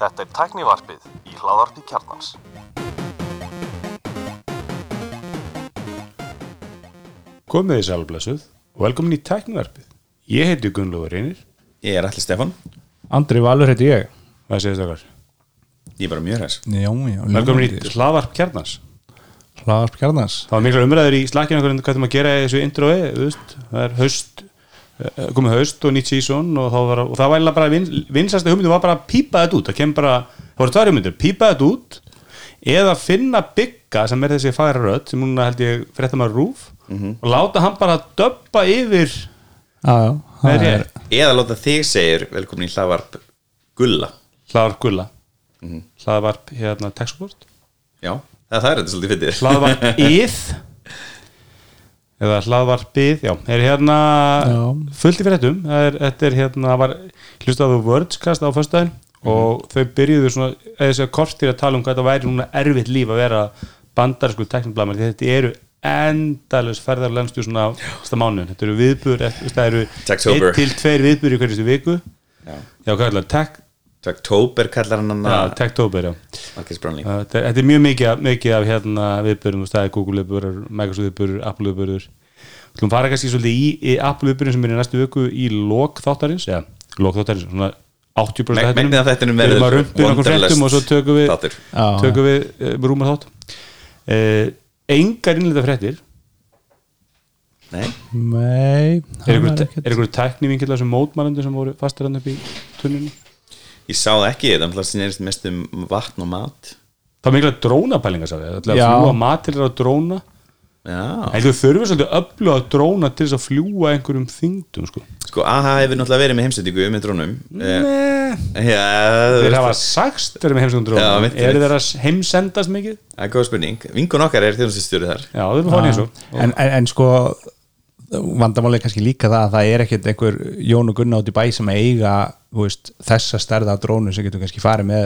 Þetta er tæknivarpið í hláðarpi kjarnans. Komið þið sælblessuð og velkomin í tæknivarpið. Ég heiti Gunnlaugur Reynir. Ég er allir Stefan Andri Valur heiti ég Hvað segir þetta okkar? Ég er bara mjög já Velkomin í hlaðvarp kjarnans. Hlaðarp Kjarnans Það var mikla umræður í slakinu okkur hvað þeim að gera í þessu introi, þú veist, það er haust, eh, komið haust og nýtt sísón og, þá var, og það var bara vin, vinsasta hugmyndu var bara að pípa þetta út, það kemur bara, það voru tvær hugmyndur, pípa þetta út eða finna bygga sem er þessi fagra rödd sem núna held ég frétta maður rúf og láta hann bara döbba yfir Já, já er. Eða láta þig segir velkomin í hlaðvarp Gulla. Hlaðvarp gulla. Hlaðvarp hérna textbort Já, það, það er þetta svolítið fyndið. Hlaðvarp íð eða hlaðvarpið já, er hérna Já. fullt í fréttum? Það er, þetta er hérna, var hlustaðu Wordscast á föstudaginn og þau byrjuðu svona, eða þessi kortir að tala um hvað þetta væri núna erfitt líf að vera bandarsku tekniblamar, því þetta eru endalus ferðarlenstu svona stað mánu, þetta eru viðbur það eru einn til tveir viðbur í hverjustu viku. Já. já, hvað er það, tech, Taktober kallar hann hann já, techtober, já. Þetta þetta er mjög mikið, mikið af hérna viðbörðum, það er Google viðbörður, Microsoft viðbörður, Apple viðbörður Þú ætlum fara kannski svolítið í, í Apple viðbörðin sem er í næstu viku í lok þáttarins. Eða lok þáttarins, svona 80% Meg- þættinum. megnið af þættinum Við erum verður að rumpa nokkur Wanderlust fréttum og svo tökum við tökum við uh, rúma þátt. Uh, Engar innleita fréttir. Nei, Nei Er er ykkur tæknivingilega sem mótmælandi sem voru fastir hann upp í tunnunni? ég sá það ekki þetta Það snýrist mest um vatn og mat. Það var mikla drónapælinga sá ég, það er Já. að fljúa matilir á dróna þú þurfir svolítið öflug að dróna til þess að fljúa einhverjum þingdum sko. sko AHA hefur náttúrulega verið með heimsendingu með drónum. Eh, Nei. Þeir hafa sagst verið með heimsöndum Já, drónum. mitt. þeir að heimsendast mikið? það er góð spurning. Vinkun okkar er þjónustistjóri þar. Já, þeir eru fórnið eins og en, en, en sko vandamáli er kannski líka það að það er ekkert einhver Jón og Gunnar át í bæ sem eiga veist, þessa stærða drónu sem getur kannski farið með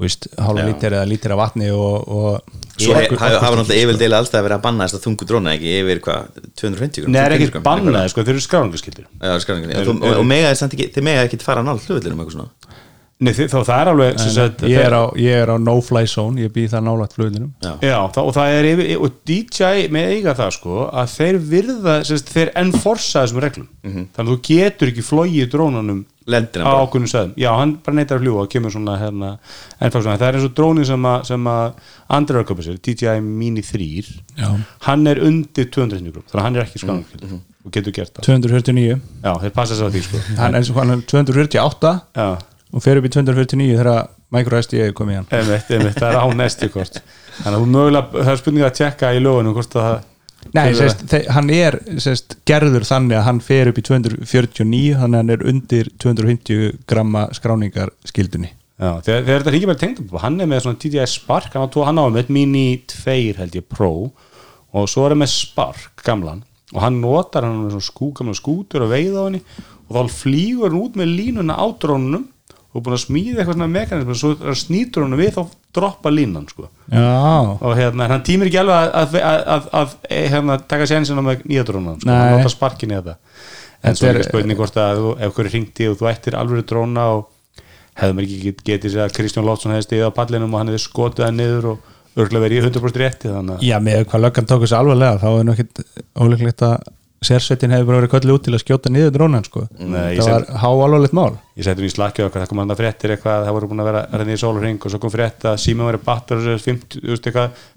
þú veist, hálfa Já. lítir eða lítir af vatni og, og Svo hafa náttúrulega yfirdeila alltaf verið að banna þess að þungu dróna ekki? Yfir hvað, 250 Nei, það er 250 ekkert bannaði, sko, þeir eru skráningunni. Og, og mega er samt ekki, ekki fara á nála hlutvillinum eitthvað svona? Nei, þá það er alveg sem sagt, ég er, á, ég er á no-fly zone ég býð það nálægt fluglinum Já. Já, það, og það er yfir, og DJI með eiga það sko, að þeir virða sagt, þeir enforsa þessum reglum. Þannig að þú getur ekki flogið drónunum Lendir á hann bara. ákveðnum sæðum já, hann bara neytar að fljúa og kemur svona hérna, ennfæksuna, það er eins og drónin sem að, sem að Andri er að köpa sér, DJI Mini 3 Já. hann er undir 200 grúm, þannig að hann er ekki skráningaskildur og getur gert það. 249 já, þeir passa sér að því sko. Hann er, hann er 248 já, og fer upp í 249 þegar microSD er komið í hann. Einmitt, einmitt, það er á næstu kort. Þannig að þú mögulega, það er spurning að tjekka í lögunum hvort að það Nei, þe- hann er sérst, gerður þannig að hann fer upp í 249 þannig að hann er undir 250 gramma skráningar skildunni Já, þegar, þegar þetta ríkir bara tengt hann er með svona DJI Spark, hann hann á með Mini 2 held ég Pro og svo er hann með Spark gamlan og hann notar hann með svona skú, gamla skútur og veið á henni og þá flýgur hann út með línuna á drónunum og búin að smíða eitthvað svona mekanism og svo snýtur hann við þá droppa línan sko. Og hérna, hann tímir ekki alveg að, að, að, að, hérna, taka sénsina með nýja drónan sko. hann Nei. notar sparkin í þetta en svo er ekki spurning hvort að þú, ef hverju ringti og þú ættir alveg dróna og hefði maður ekki get- getið sér að Kristján Lótsson hefði stigið á pallinum og hann hefði skotið það niður og örgulega verið í 100% rétti þannig já með hvað löggan tók þessu alvarlega þá er nú ekkit ólíklegt að sérsveitin hefur bara verið köllu út til að skjóta niður drónan sko. Nei, það var há alvarlegt mál. Ég settur í slakið okkar, það kom hann að fréttir eitthvað það voru búin að vera að í sólurring og svo kom frétt að síma verið battur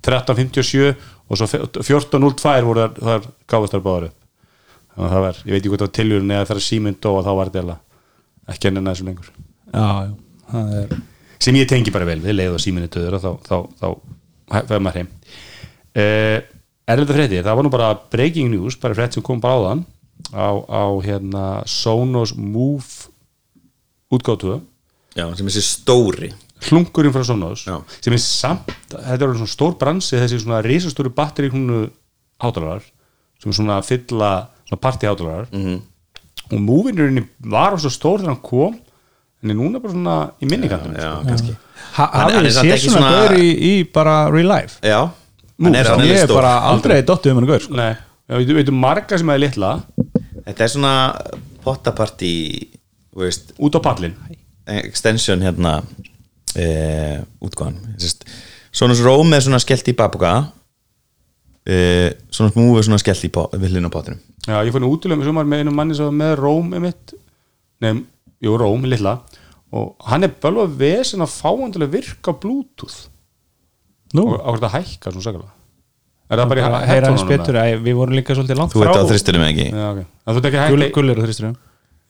13.57 og svo 14.02 voru þar, þar gáðastar báður upp. Þannig að það var, ég veit ekki hvort það var tilhjörun eða þegar síminn dó og þá var þetta eiginlega ekki enn þessu lengur. Já, já, það er sem ég tengi bara vel við leið og síminni er þetta frétti, það var nú bara breaking news, bara frétt sem kom bara á þann á, á hérna Sonos Move útgáttu Já, sem þessi stóri hlungurinn frá Sonos Já. sem er samt, þetta er svona stór bransi þessi svona risastóru batteri húnu hátalarar, sem er svona að fylla svona party hátalarar Mhm. -hmm. og Move-inurinn var svo stór þegar hann kom en er núna bara svona í minnikantum Já, kannski Ha- Hafið er þið séð svona svona- gaur í, í bara real life Já, Nú, er, hann Ég er er bara aldrei dottið um hann gaur sko. Nei, já, við veitum marga sem er litla. Þetta er svona veist, út á pallin extension hérna e, útgáðan Sonos Rome er svona skellt í babuga e, Sonos Move er svona skellt í villin á pottinum. Já, ég fór nú útilegum í sumar með einum manni sem var með Róm einmitt. Nei, jú, Róm, lilla og hann er bölva vesen að fá hann til að virka Bluetooth Nú, og á hvert að hækka svona sakalega Er það bara í? Æ, Við vorum líka svolítið langt Þú frá. veit á þristunum ekki Já, ok. En þú ert ekki að hækka Gullir og þú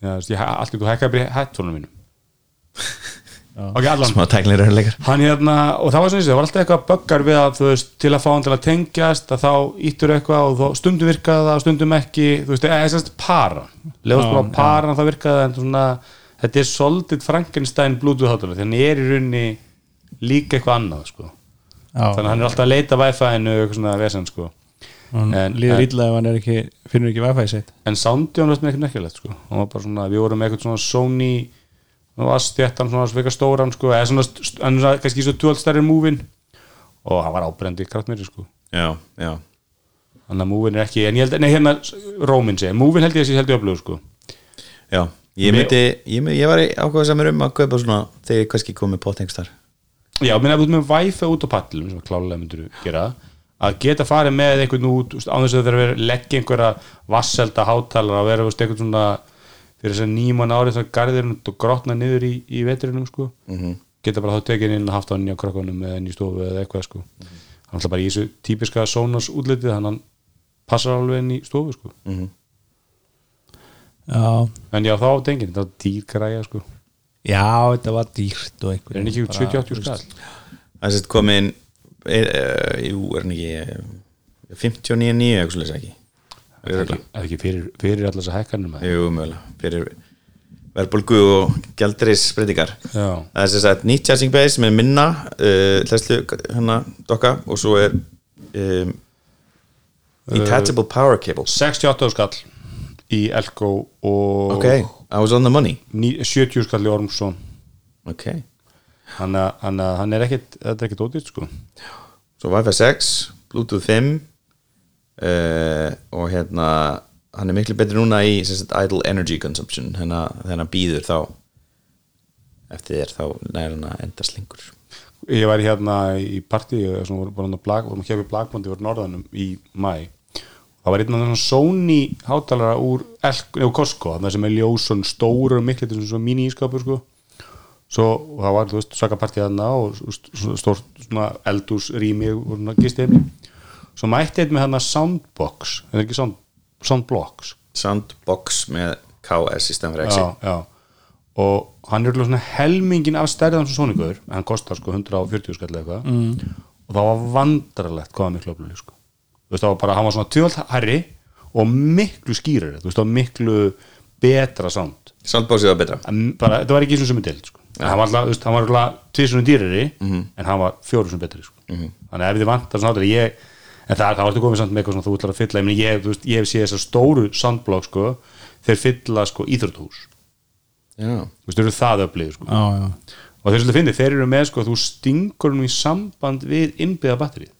ég, allt þú hækkaði bara í headphone-unum mínum. Ok, allan. Smá tæknir örleikar hann hérna, og það var svona þessi, það var alltaf eitthvað böggar við að þú veist, til að fá hann til að tengjast að þá íttur eitthvað og þá stundum virkaði það og stundum ekki, þú veist, eða þess að para. Leðast bara að para það virkaði en svona, þetta er soldið Frankenstein Bluetooth hátalega, þannig er í rauninni líka eitthvað annað, sko þannig að hann er alltaf að leita Wi-Fi-inu og eitthvað svona vesen, sko. En, Líður illa ef hann er ekki, finnur ekki wifi sitt. En soundi hann veist með eitthvað nekkilegt, sko. Hann var bara svona, við vorum með eitthvað svona Sony var stjættan svona svika stóran, sko. Eða svona, hann er svona kannski svo tjóðalt stærri múvin. Og hann var ábrendi kraftmýri, sko. Já, já. Þannig að múvin er ekki, en ég held, nei hérna Rómin segja, múvin held ég að sé heldur öflugur sko. Já, ég myndi ég, myndi, ég var í ákveða samir um að kaupa svona þegar ég kannski komið pottengstar Já, menn ef þú ert með Wi-Fi út á pallum sem klálega myndur gera að geta farið með einhvern út þú veist, án þess að það er að leggja einhverja vasselda hátalara að vera einhvern svona fyrir þess að nýman árið þá garðir og grotna niður í, í vetrinum sko. -hmm. geta bara þá tekið inn og haft á krökkunum eða inn í stofu eða eitthvað sko. hann ætla bara í þessu típiska Sonos útlitið þannig að hann passar alveg inn í stofu sko. Já, en já þá tengin, þetta var dýr græja sko. Já þetta var dýrt og einhver er hann ekki út 70-80 skall? Það er sett komin er, uh, Jú, er hann ekki eh, 59.9 eitthvað svolítið ekki eða ekki, eða ekki fyrir, fyrir allar þess að hækkanum Jú, mögulega Fyrir verðbólgu og gjaldris breytingar Það er sem sagt nýtt charging base er minna uh, hlæslu hérna dokka og svo er um, detachable power cable 68 skall í Elko og Ok, I was on the money. ní- 70 skall í Ormsson. Ok. Hann, að- hann, að- hann er ekkit þetta er ekkit ódýrt sko. Svo Wi-Fi 6, Bluetooth 5 uh, og hérna hann er miklu betri núna í sagt, idle energy consumption. Þannig að býður þá eftir þér þá nær hann að enda slingur. Ég var hérna í partí sem voru bara blag, vorum að kemja blagbandi voru norðanum í mæ það var einn af þessum Sony hátalara úr, Costco það sem er ljósun stóru og miklu þetta er svona mini ískapur sko. Svo og það var, þú veist, svaka partí þarna og stórt svona eldús rými og svona gisti heimli svo mætti einn með þarna soundbox þetta er ekki sound, soundblocks? Soundbox með KS í stæðan fyrir X já, já. Og hann er svona helmingin af stærðan sem Sonic-ur, en hann kostar sko 140 skall eða eitthvað. Mm. og það var vandrarlegt hvað hann miklu öflug sko. Þú veist það var bara, hann var svona tjóðalt herri og miklu skýrari. Þú veist það var miklu betra sound. Soundboxið var betra. Bara, þetta var ekki eins og sem er deild sko. En hann var alltaf, hann var alltaf tvisunum dýrari en hann var fjórusunum betri sko. þannig að ef þið vantar svona áttur ég, en það, það vartu komið samt með eitthvað svona þú ætlar að fylla, ég, ég, þú veist, ég hef séð þessar stóru soundblokk sko, þeir fylla sko íþrótuhús Já, þú veist, þeir eru það öflið sko. Já, já. Og þeir svolítið finnir, þeir eru með sko, þú stingur hún í samband við innbyggða batterið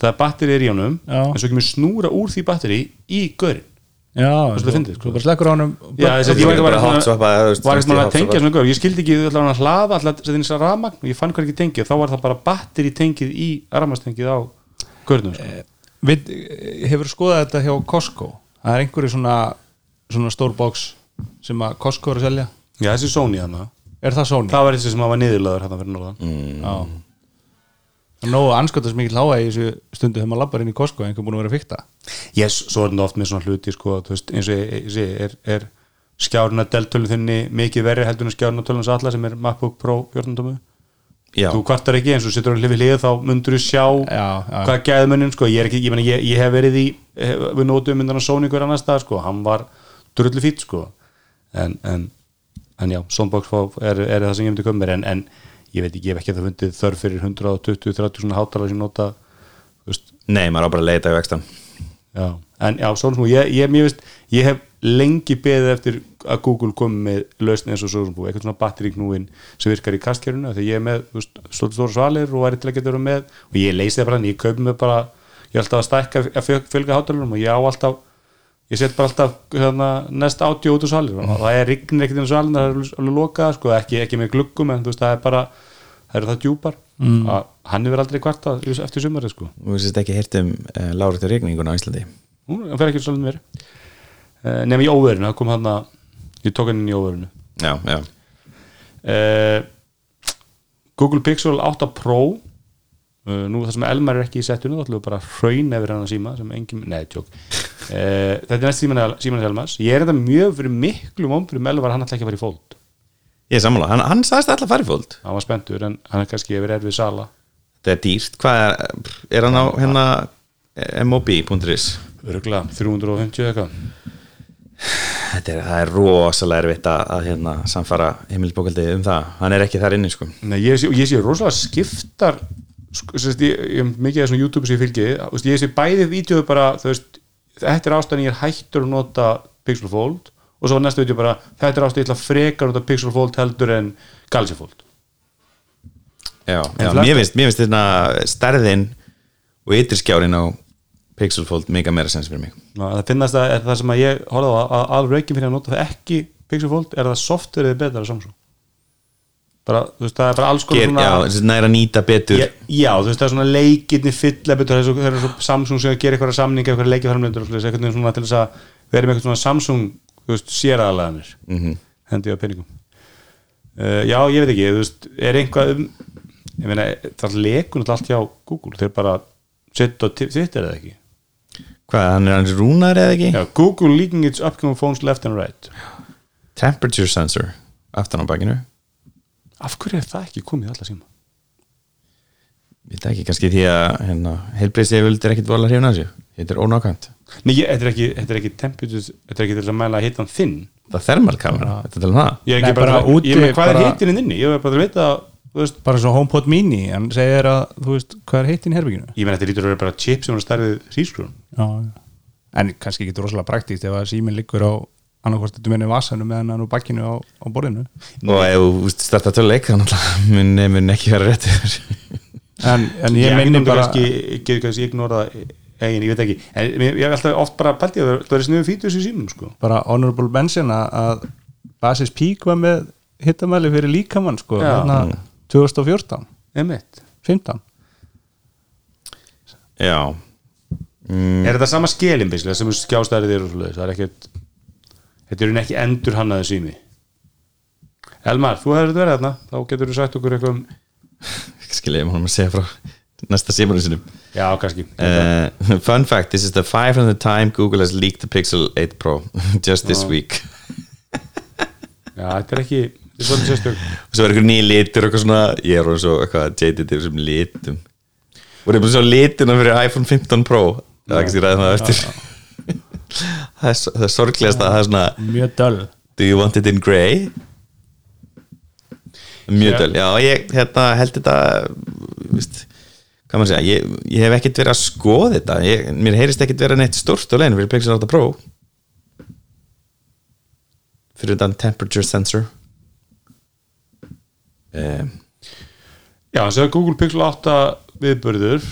það er batterið er í honum Já. en svo kemur snúra úr því batteri í görin Já, þú sko. þú bara slekkur á honum Já, ég var ekki að tengja svona gaur ég skildi ekki, þú ætla að hlaða alltaf þess að ramagn og ég fann hvað ekki tengið, þá var það bara batteri tengið í ramagstengið á görnum sko. Við, hefur skoðað þetta hjá Costco það er einhverju svona, svona stór box sem að Costco er að selja já, þessi Sony þannig er það Sony? það var þessi sem var niðurlaður hérna fyrir norðan Mm. Já Það nógu anskotast mikið hláa í þessu stundu þegar maður lappar inn í Costco einhver búin að vera að fykta yes, svo er þetta oft með svona hluti sko, þú veist, eins og ég, segi, er, er skjáruna deltölu þinni mikið verri heldur en skjáruna tölun alla sem er MacBook Pro 14 tómu? Já, þú kvartar ekki eins og setur hann hlifið hlið þá mundur þú sjá Já, já. hvað gæði munnin sko, ég, er ekki, ég, meni, ég, ég hef verið í hef, við nótum myndan að Sony hver annars stað sko, hann var drullu fýtt sko. En, en, en já, Soundbox er, er það sem ég myndi koma mér en, en ég veit ekki, ég hef ekki það fundið þörf fyrir 120-30 svona hátalar sem nota veist, nei, maður á bara að leita í vextan já, en já, svona smú ég, ég, ég, ég hef lengi beðið eftir að Google komi með lausn eins og svo smú, eitthvað svona batteríknúin sem virkar í kastkerfinu, þegar ég er með veist, stóra stóra svalir og er til að geta verið með og ég leysi það bara, en ég kaupi mig bara ég alltaf að stækka að fjö- fjölga hátalurum og ég á alltaf ég set bara alltaf hérna, næst átjó út úr salir og það er rignir ekkert inn á salin það er alveg- lokað, sko, ekki, ekki með gluggum en þú veist, það er bara, það eru það djúpar. Mm. að hann hefur aldrei kvarta eftir sumarið, sko. Þú veist ekki heyrt um uh, Lárit og regninguna á Íslandi? Hún fer ekki svolítið mér uh, nema í óverinu, það kom hann að ég tók hann inn í óverinu Já, já. Uh, Google Pixel 8 Pro uh, nú það sem Elmar er ekki í settinu þá ætlum við bara hraun yfir hann að síma sem engin, nei, tjók uh, þetta er næst síman síman Elmars ég er þetta mjög fyrir miklu mómfyrir með Elmar hann ætla ekki að fara í fóld Ég er sammála, hann, hann sagðist alltaf að fara í fóld hann var spenntur en hann er kannski yfir erfið sala. Þetta er dýrt, hvað er er hann á hérna mob.is örgulega 350 eitthvað. Þetta er, er rosalega erfitt að, að hérna, samfara heimilbókaldi um það. Hann er ekki þar inni sko. Nei, ég, sé, ég sé rosalega skiptar sko, sérst, ég, ég, mikið af þessum YouTube sem ég fylgi. Ég sé bæði vídeo bara þú veist, þetta er ástæðan ég er hættur að nota Pixel Fold og svo næstu vídeo bara þetta er ástæðan ég ætla frekar að nota Pixel Fold heldur en Galaxy Fold. Já, já mér finnst, þetta stærðin og ytterskjárin á Pixel Fold mega meira sens fyrir mig. Ná, það finnast að það sem að ég horfði á að alveg ekki fyrir að nota það ekki Pixel Fold er það softverið betra Samsung bara, þú veist, það er bara alls konar svona Já, næra nýta betur Já, já, þú veist það er svona leikirni fylla betur, það er svo, það er svo Samsung sem gerir eitthvað samninga, eitthvað leikifærmyndur og svoleiðis, eitthvað svona til þess að vera með eitthvað svona Samsung, þú veist, séraðalaganir mm. -hmm. hendi á peningum uh, Já, ég veit ekki, þú veist er einhvað um ég meina, það lekun allt hjá Google þeir bara setja Twitter eða ekki Hvað, hann er hans rúnar eða ekki? Já, Google leaking its upcoming phones left and right Temperature sensor aftan á bakinu Af hverju er það ekki komið í alla síma? Við það ekki kannski því að hérna, heilbreyðseföld er ekkit vola hrifin að þessu. Þetta er ónákvæmt. Nei, ég, þetta er ekki, þetta er ekki temperature, þetta er ekki til að mæla hitan þinn. Það er thermalkamera, þetta er til það Ég er ekki Nei, bara, bara úti ég með hvað bara- er hitinn inni? Ég er bara að vita þú veist, bara svo HomePod mini hann segir að, þú veist, hvað er heitin í herbygginu ég menn þetta lítur að vera bara chip sem er stærðið hrísgrún já, en kannski ekki rosalega praktíst ef að síminn liggur á annarkvort þetta minni vasanum meðan hann á bakkinu á, á borðinu. Og ef þú starta töluleik þannig að mun, mun ekki vera rétt. En, en ég minni bara kannski, getur kannski ignorað eigin, ég veit ekki. En ég ég hef alltaf oft bara pælt í að það er sniðum fítus í símum sko. Bara honorable mention að, að Basis Peak var með hittamæli fyrir líkamann sko, hérna 2014, Emitt. 15 Já. Mm, Er þetta sama skilin bíslega sem skjástærið er og svoleiðis, það er ekkert þetta er ekki endur hannaði sími Elmar, þú hefur þetta verið þarna þá getur þú sagt okkur eitthvað um Skilja, ég má að segja frá næsta símanum sinum já, kannski. Uh, Fun fact, this is the 500th time Google has leaked the Pixel 8 Pro just this week. Já, þetta er ekki, og svo er eitthvað nýja litur og eitthvað svona ég er orðinn svo eitthvað jaded sem litum. Og það er bara svo litina fyrir iPhone 15 Pro? Það er ekki ræðið það eftir það er, sorglegast að það er svona mjög döl do you want it in grey? Mjög döl, já ég hérna, held þetta víst, hvað maður segja ég, ég hef ekkert verið að skoða þetta ég, mér heyrist ekkert vera neitt stort á leginu fyrir Pixel 8 Pro. Fyrir þetta temperature sensor. Um, Já, segði að Google Pixel 8 viðbörður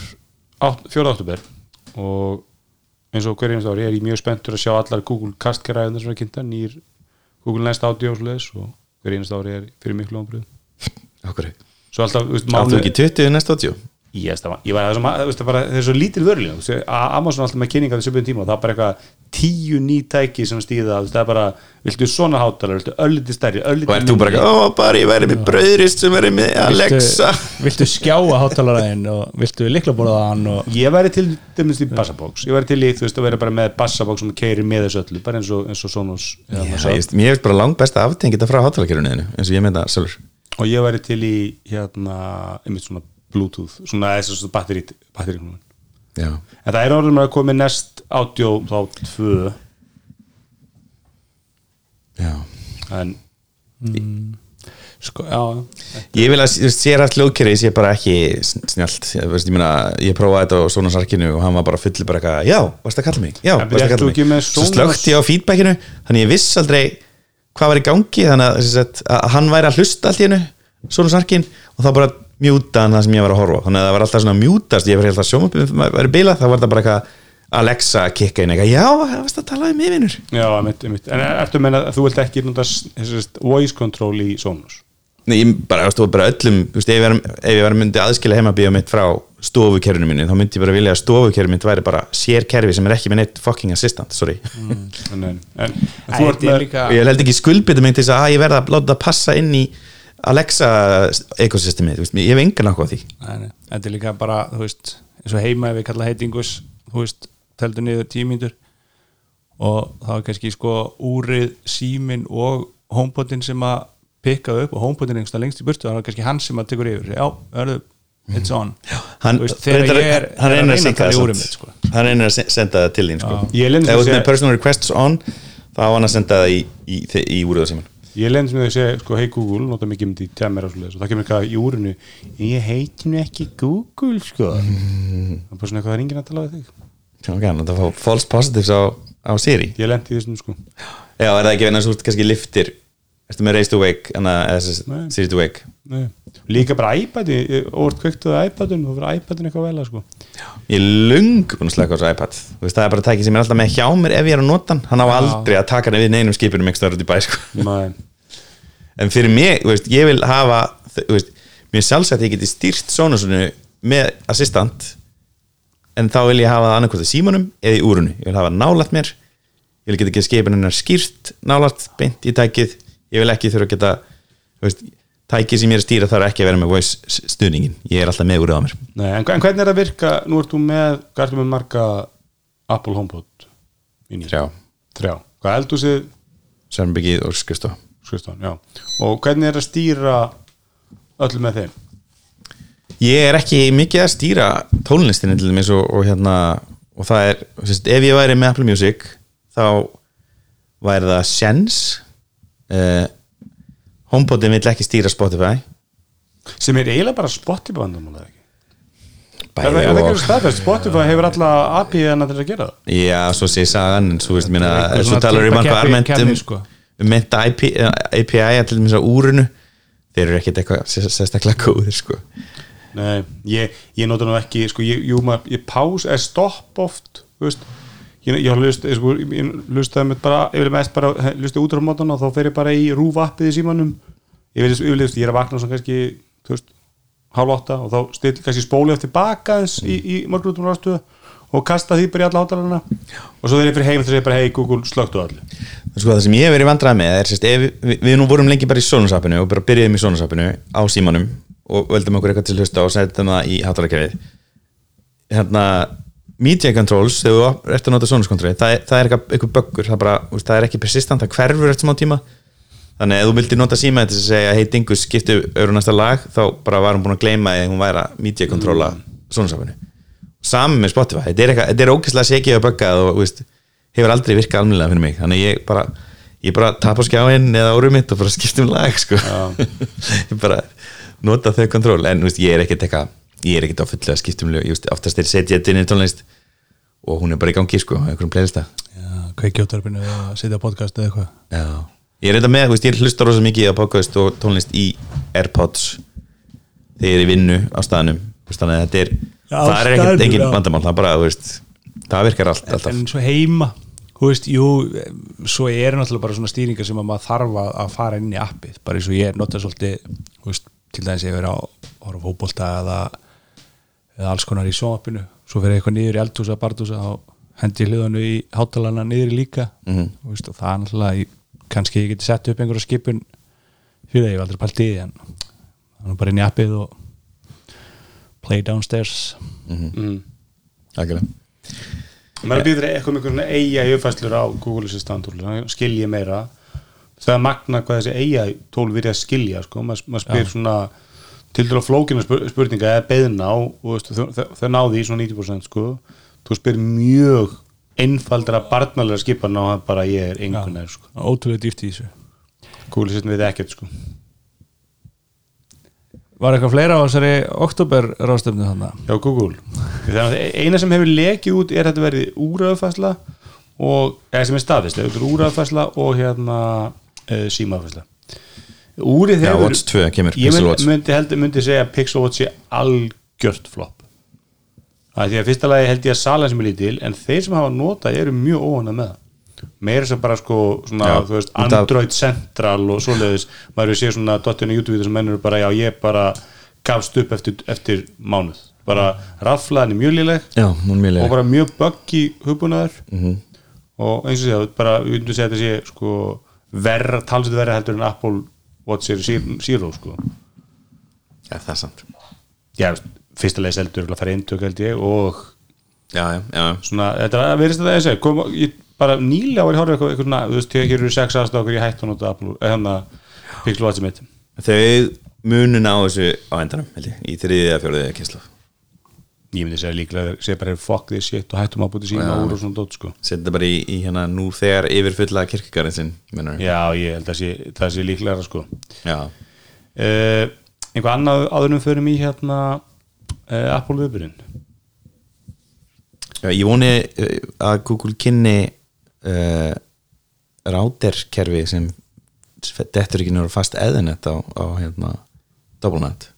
4. oktober og eins og hver einast ári er ég mjög spenntur að sjá allar Google kastgræðunar sem er kynnta nýr Google Nest Audio og svoleiðis og hver einast ári er fyrir miklu ámbröð okkur svo alltaf, þú veist, Áttu mánuð ekki 20 næsta átjó? Yes, það var, ég var það sem þú veist, það bara, það er svo lítil vörlíðan, þú veist, að Amazon alltaf með kynninga þessu byrjum tíma og það er bara eitthvað tíu ný tæki sem veist, það er bara viltu svona hátalar, viltu ölliti stærri ölliti Og ert þú bara ó bara ég væri með bröðrist sem væri með Alexa. viltu, viltu skjáa hátalaræðin og viltu liklaborðaðan og Ég væri til dæmis í bassabóks Ég væri til í, þú veist, að vera bara með bassabóks sem keiri með þessu öllu, bara eins og, eins og Sonos. Já, Sound. ég, Mér finnst bara langt best að aftengja þetta frá hátalakerunniðinu eins og ég meina sjálfur. Og ég væri til í hérna, einmitt svona bluetooth svona þess að batteri, batteri en það er orðum að koma nest audio þá tvö. Já. En sko, já, Ég vil að sér að hljóðkerri sé bara ekki sn- snjallt, ég, veist, ég, meina, ég prófaði þetta á svona sarkinu og hann var bara fulli bara eitthvað, já, varst að kalla mig? Já, En varst að kalla mig? svo slökti ég á feedbackinu þannig ég viss aldrei hvað var í gangi þannig að, að hann væri að hlusta allt í hennu svona sarkin og þá bara mjúta hann það sem ég var að horfa þannig að það var alltaf svona mjútast, ég var alltaf sjómöpum væri bilað, þá var það bara eitthvað Alexa kikka inn eitthvað, já, það varst að tala um mig vinnur Já, mitt, mitt. en ertu að menna að þú vilt ekki nota s- þessast voice control í Sonos Nei, ég bara, þú veist, bara öllum ef, ég var, ef ég var myndi aðskila heimabíó mitt frá stofukerfinu minni, þá myndi ég bara vilja að stofukerfinu mitt væri bara sér kerfi sem er ekki með neitt fucking assistant, sorry. En, en, en, en Æ, með ég held ekki skuldbytta mig til þess að "Ah, ég verða að láta það passa inn í Alexa ekosystemið, veist, ég hef engan áhuga á því. Nei, nei. Þetta er líka bara, þú veist eins og heima ef við kalla heitingus þú veist, teldur niður tímyndur og þá er kannski sko úrið, símin og homepotin sem að pikka upp og homepotin er einhverstað lengst í burtu þannig er kannski hann sem að tekur yfir. Já, örðu, it's on. Hann, Þú veist, þegar reyndar- ég er, hann reynir að að það sko. hann reynir að se- senda það til þín sko. Ef að þú segja- með personal requests on þá á hann að senda það í, í, í, í úrið á síman Ég lend sem þau segja, sko, hei Google, nota mikið um því tjammer og svoleiðis og það kemur eitthvað í úrinu Ég heiti nú ekki Google, sko Mm. Það er bara svona eitthvað, það er enginn að tala við þig ok, hann að fá false positives á, á Siri Ég lendi í þessum, sko já, er það ekki að þú ert kannski liftir ertu með raise to wake þessi Nei. Siri to wake Nei. Líka bara iPadi, og kvöktu það iPadun og fyrir iPadun eitthvað vel að, sko. Ég lung búin að slaka á þessu iPad. Veist, það er bara tæki sem er alltaf með hjá mér ef ég er að nota hann. Á aldrei að taka hann við neinum skipinum ekki stöður út í bæ sko. En fyrir mig, veist, ég vil hafa veist, mér sjálfsagt að ég geti stýrt Sonosunu með assistant en þá vil ég hafa það annarkvort í símanum eða í úrunu, ég vil hafa nálægt mér. Ég vil geta ekki skipin hennar skýrt nálægt beint í tækið. Ég vil ekki þurfa að geta tækið sem ég er að stýra þarf ekki að vera með voice stuðningin, ég er alltaf með úrið á mér Nei, en, en hvernig er það að virka, nú ert þú með, hvað ertu með marga Apple HomePod? Þrjá. Þrjá. Hvað heldur þið, Sörnbyggið og já. Og hvernig er að stýra öllu með þeim? Ég er ekki mikið að stýra tónlistinni til dæmis og, og hérna og það er, sérst, ef ég væri með Apple Music þá væri það Sense uh, HomePodin vill ekki stýra Spotify Sem er eiginlega bara Spotify vandamála ekki? Það, er ekki og, staðfest? Spotify hefur alla API-ina til að gera það? já, svo sé sagan en svo veist mér að svo talar um eitthvað tippakeppi- almennt um, sko. um meinta API, API að til dæmis á úrunu þeir eru ekkert eitthvað sér- sérstaklega góðir sko Nei, ég, ég nota nú ekki sko, ég, jú, maður, ég pás eða stopp oft veist ég, ég, lust, ég, sko, vil mest bara lustaði út á mótan og þá fer ég bara í rúf appið í símanum. Ég vil yfirlega, ég er að vakna svona kannski veist, hálf átta og þá still kannski spóli eftir baka eins í, í morgunútum rástuðu og kasta því bara í alla átalarna og svo þegar ég fyrir heim þá segir ég bara hei Google slögtu allir sko, það sem ég hef verið vandrað með er sérst, við, við nú vorum lengi bara í Sonos-appinu og bara byrjuðum í Sonos-appinu á símanum og völdum okkur eitthvað til að hlusta og setjum það í hátalarkerfið hérna media controls, þegar þú ert að nota Sonos-kontrolli það, það er eitthvað, böggur það, það er ekki persistant, það hverfur eftir smá tíma. Þannig að þú vildir nota síma til að segja hei Dingus, skiptu öru næsta lag þá bara var hún búin að gleyma að hún væri að media controlla Sonos-appinu saman með Spotify, þetta er, eitthvað, þetta er ókesslega sekið að bögga og veist, hefur aldrei virkað almennilega fyrir mig, þannig ég bara ég bara tapa á skjáin eða orðum mitt og bara skiptum lag sko. ég bara nota þau kontról en veist, ég er ekkert eitthvað ég er ekkert á fullu að skiptum oftast er setja þetta inn í tónlist og hún er bara í gangi sko, einhverjum playlista. Eða sitja á podcast eða eitthvað. Ég er þetta með, veist, ég hlusta rosa mikið á podcast og tónlist í Airpods þegar ég er í vinnu á staðnum. Þannig að þetta er, Já, það er ekkert engin vandamál, það er bara, þú veist það virkar allt, alltaf en svo heima þú veist, jú, svo er náttúrulega bara svona stýringar sem að maður þarf að að fara inn í appið, bara eins og ég nota svolítið, þú veist, til dæmis ég verið á horfa fótbolta eða, eða alls konar í sjónvarpinu svo fyrir eitthvað niður í eldhúsa, bardhúsa og hendi hljóðanu í hátalana niður í líka Mhm. þú veist, og það er náttúrulega ég, kannski ég geti sett upp einhverja skipun fyrir það, ég hef aldrei pælt í því en það er bara inn í appið og play downstairs mm. Algjörlega. maður býður eitthvað með einhvern eiga í uppfæslur á Google Assistant skilji meira það er magna hvað þessi eiga tól virði að skilja sko. maður, maður spyr svona til dæla flókina spur, spurninga eða beðna veist, þau, náði í svona 90% sko. þú spyr mjög einfaldra barnalega skipan á það bara ég er engun er sko. ótrúlega dýft í þessu Google Assistant við ekkert sko. Var eitthvað fleira á þessari oktober ráðstöfnu þannig? hjá Google eina sem hefur lekið út er að þetta verði úröðfæsla og eða sem er staðist, þetta er úröðfæsla og hérna uh, símaðfæsla úrið Já, hefur Watch 2 kemur, ég Pixel Watch. myndi, held, myndi segja að Pixel Watch sé algjört flop að því að fyrsta lagi held ég að salan sem er lítil en þeir sem hafa notað eru mjög óhana með það. Meira sem bara sko svona, Já, veist, Android Central og svoleiðis, maður séð svona dottinu YouTube sem mennur bara, já ég bara gafst upp eftir, eftir mánuð. Bara raflaðin er mjög Já, er mjög og bara mjög buggy hugbúnaður. Mhm. og eins og segja, bara við myndum segja þetta sé sko verra, talsett verra heldur en Apple Watch Series Zero sko. Já, það er sant já, fyrsta leið seldur að fara eintök held ég og Já, já, já. svona, þetta verðist að segja kom, ég, bara nýlega var ég horfði eitthvað, eitthvað svona, þú veist, hér eru sex aðstofur ég hætti að hann að Pixel Watch mitt. Þau munun á þessu á endanum, held ég Í þriðið eða fjóruðið kynslu ég myndi segja líklega, segja bara fuck this shit og hættum að búti síma úr og svona dót sko. Setja bara í, í hérna nú þegar yfir fulla kirkigarinn sinn já, ég held að sé, það sé líklega sko. Já, uh, einhvað annað áður en við förum í hérna uh, Apple viðbyrinn já Ég voni uh, að Google kynni uh, ráterkerfi sem dettur ekki náður fast eðinett á, á hérna doublenet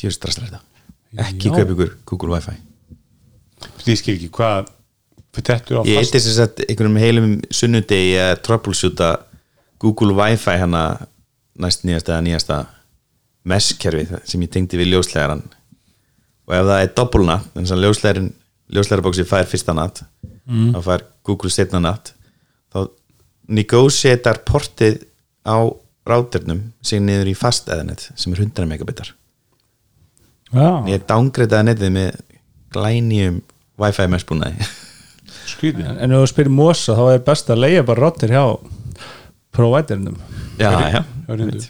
Tjóð strasslega þetta Ekki kaup ykkur Google Wi-Fi. Því skil ekki hvað Ég fast eitti þess að einhverjum heilum sunnudegi að troubleshoota Google Wi-Fi hana næst nýjasta eða nýjasta mesh-kerfi sem ég tengdi við ljóslegaran og ef það er doppulna þannig að ljóslegarin ljóslegarbóksi fær fyrsta natt Mm. þá fær Google setna natt þá negotiatar portið á ráturnum sig niður í fast eðanet sem er 100 megabitar Já, ég downgreitaði netið með glænjum Wi-Fi mesh-búnaði skrýtið. En ef þú spyrir Mosa þá er best að leiða bara rottir hjá providernum. Já, já, Já, reyndu.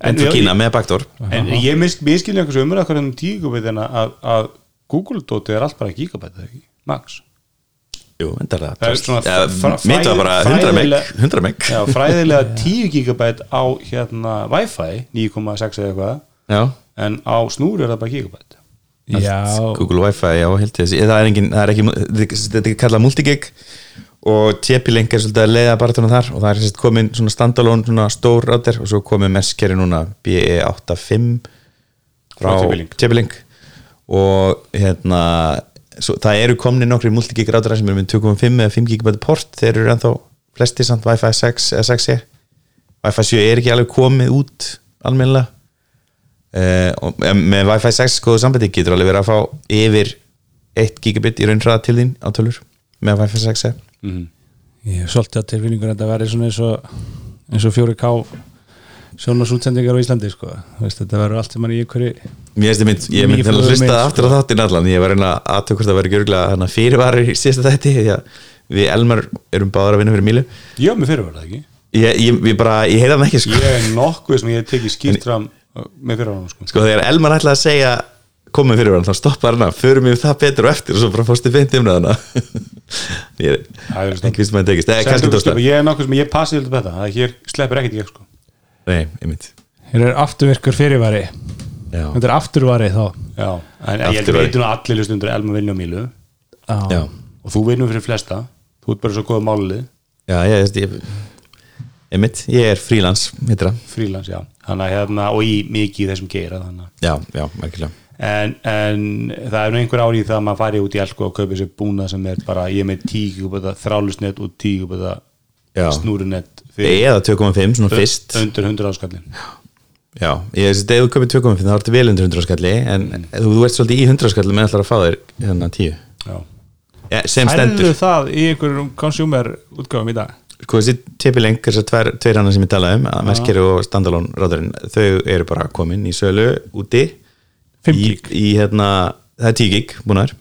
en þú já, kína með backdoor. En ég mis- miskilja einhversu umræð okkur um 10 gigabit en að, að Google-dótið er allt bara gigabit eða ekki, max. Jú, endar það. Það er svona ja, fra- Mitt var bara 100 meg fræðilega- 100 meg Já, fræðilega 10 gigabit á hérna Wi-Fi 9,6 eða eitthvað Já, en á snúru er það bara gigabit Já, Google Wi-Fi, já, held ég Það er engin, það er ekki, þetta er kallað multigig og TP-Link er svolítið að leiða bara þarna þar og það er sérst komin svona standalone, svona stór router og svo komið meskeri núna BE85 frá TP-Link. Og hérna svo, það eru komni nokkri multigig routerar sem eru með 2.5 eða 5 gigabæti port. Þeir eru ennþá flesti samt Wi-Fi 6 eða 6 Wi-Fi 7 er ekki alveg komið út almennilega uh, með Wi-Fi 6 góðu sambandi getur alveg verið að fá yfir 1 gigabit í raunhraða til þín á tölur með Wi-Fi 6 mm. ég hef svolítið að tilfinningur að þetta verði svona eins og eins og 4K sjónasútsendingar á Íslandi sko. Þú veist, þetta verður allt sem mann í einhverju ég mynd, ég mynd að hlusta mynd, aftur á þáttinn allan ég var reyna að tökja hvort það verið gjörglega hana fyrirvarir í síðasta þætti því að við Elmar erum báðar að vinna fyrir Mílu Já, mér fyrir var það ekki ég, ég, ég bara, ég heita hann ekki sko. Ég er nokkuð sem ég hef tekið skýrt fram með fyrir hann sko. sko þegar Elmar ætlaði að segja komið fyrir hann, þá stoppar hann förum við það betur og eftir og svo bara fórstu beint um það ég er Það er ekki vist maður tekist, Ég er nokkuð sem ég passi til þetta það hér sleppur ekkert ég sko. nei, einmitt. Hér er afturvirkur fyrirvari. Já, Þetta er afturvari þá. Já, en ég að Afturværi. veitum að allir lustundur Elma vinna á Mílu. Já, já, og þú vinnur fyrir flesta. Þú ert bara svo góða málið. Já, ég, ég, ég einmitt, ég er frílans, frílans, já. Að, hérna, og í mikið í þessum geira að- já, já, merkilega. En, en það er nú einhver ári í það að maður fari út í elko og kaupi sér búna sem er bara ég með tíu þrálusnett og Já. snúrunett eða 2.5, svona fyrst. undir 100 áskallin já, ég veist, ef þú köpir 2.5 þá ertu vel undir 100 skalli en þú, þú ert svolítið í 100 skalli með ætlar að fá þér hérna 10 já, ja, sem stendur. Það í einhverjum consumer útgáfum í dag? Sko þessi TP-Link, þessar tveir, tveir annar sem ég talaði um, að Meskeri og Standalone ráðurinn, þau eru bara komin í sölu úti. 5 í, í hérna, það er 10 gig búnar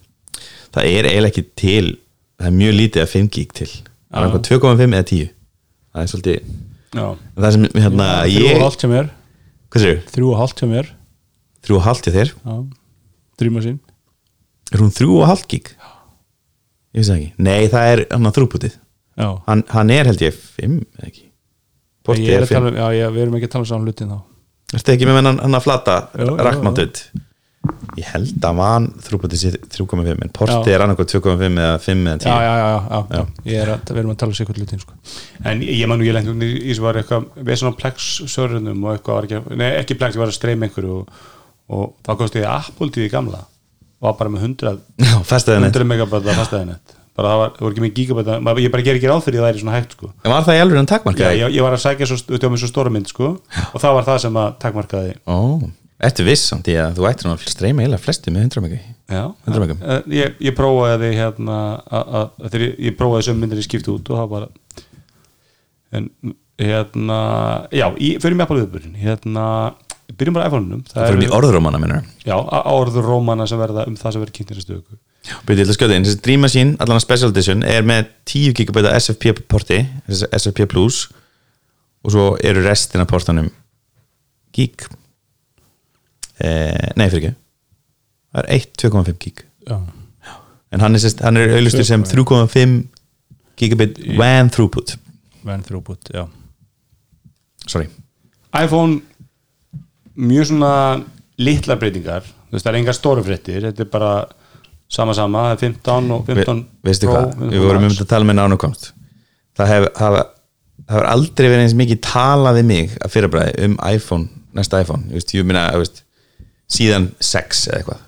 það er eiginlega ekki til það er mjög lítið að 5 gig til. Það er eitthvað 2.5 eða 10 það er svolítið það sem hérna ég, hálft hjá mér. Hvað sér, Þrjú og hálft hjá mér. Þrjú og hálft hjá þér? Drýma sín. Er hún þrjú og hálft gig? Ég veist það ekki, nei það er Já, hann, hann er held ég 5 eða ekki? Portið ég er er að tala 5 um, já, ég, við erum ekki að tala um saman hlutin þá. Ertu ekki með hann, hann að flata rakkmáttuð ég held að van þrúputið sér 3.5 en portið Já. er annarkoð 2.5 eða 5 eða 10 Já, já, já, já, já, já. Ég er að, við erum að tala um sikkert hlutin sko. en ég man nú ég lengt í þessu var eitthvað við svona Plex sörunum og eitthvað var ekki, nei ekki Plex, ég var að streyma einhverju og, og þá kosti ég Apple til því gamla. Var bara með 100 Já, festaði 100 megabæta fastæðinett bara það var, það voru ekki með gigabæta ég bara ger ekki ráð fyrir að það er svona hægt sko. En var það í alveg en Já, takmarkaði? ég, ég var að sækja svo, út á mig svo stóra mynd sko og það var það sem að takmarkaði. Ó, ertu viss samt í að þú ættir að streyma eiginlega flesti með 100 megi Já, 100 megum. Eh, ég, ég prófaði hérna að- að- að ég, ég prófaði sem myndir ég skipti út og það bara en hérna já, í, fyrir mig Apple viðbörinn hérna, byrjum bara á iPhone-num Það fyrir mjög orðurómana Byrði til að skjóta inn, þessi Dream Machine, allan að Special Edition er með 10 GB SFP porti SFP Plus og svo eru restin af portanum gig. Eh, Nei, fyrir ekki. Það er 1 2,5 gig. Já. en hann er, sest, hann er auðlustur sem 3,5 gigabit WAN throughput. Van Throughput, já. Sorry. iPhone mjög svona litla breytingar. Þú veist það er engar stóru fréttir þetta er bara sama sama það er 15 og 15 Vi, Veistu hvað, 15 við vorum um að tala með nánu komst það hefur hef, aldrei verið eins mikið talað við mig að fyrirbræði um iPhone, næsta iPhone. Ég, veist, ég minna, veist, síðan 6 eða eitthvað.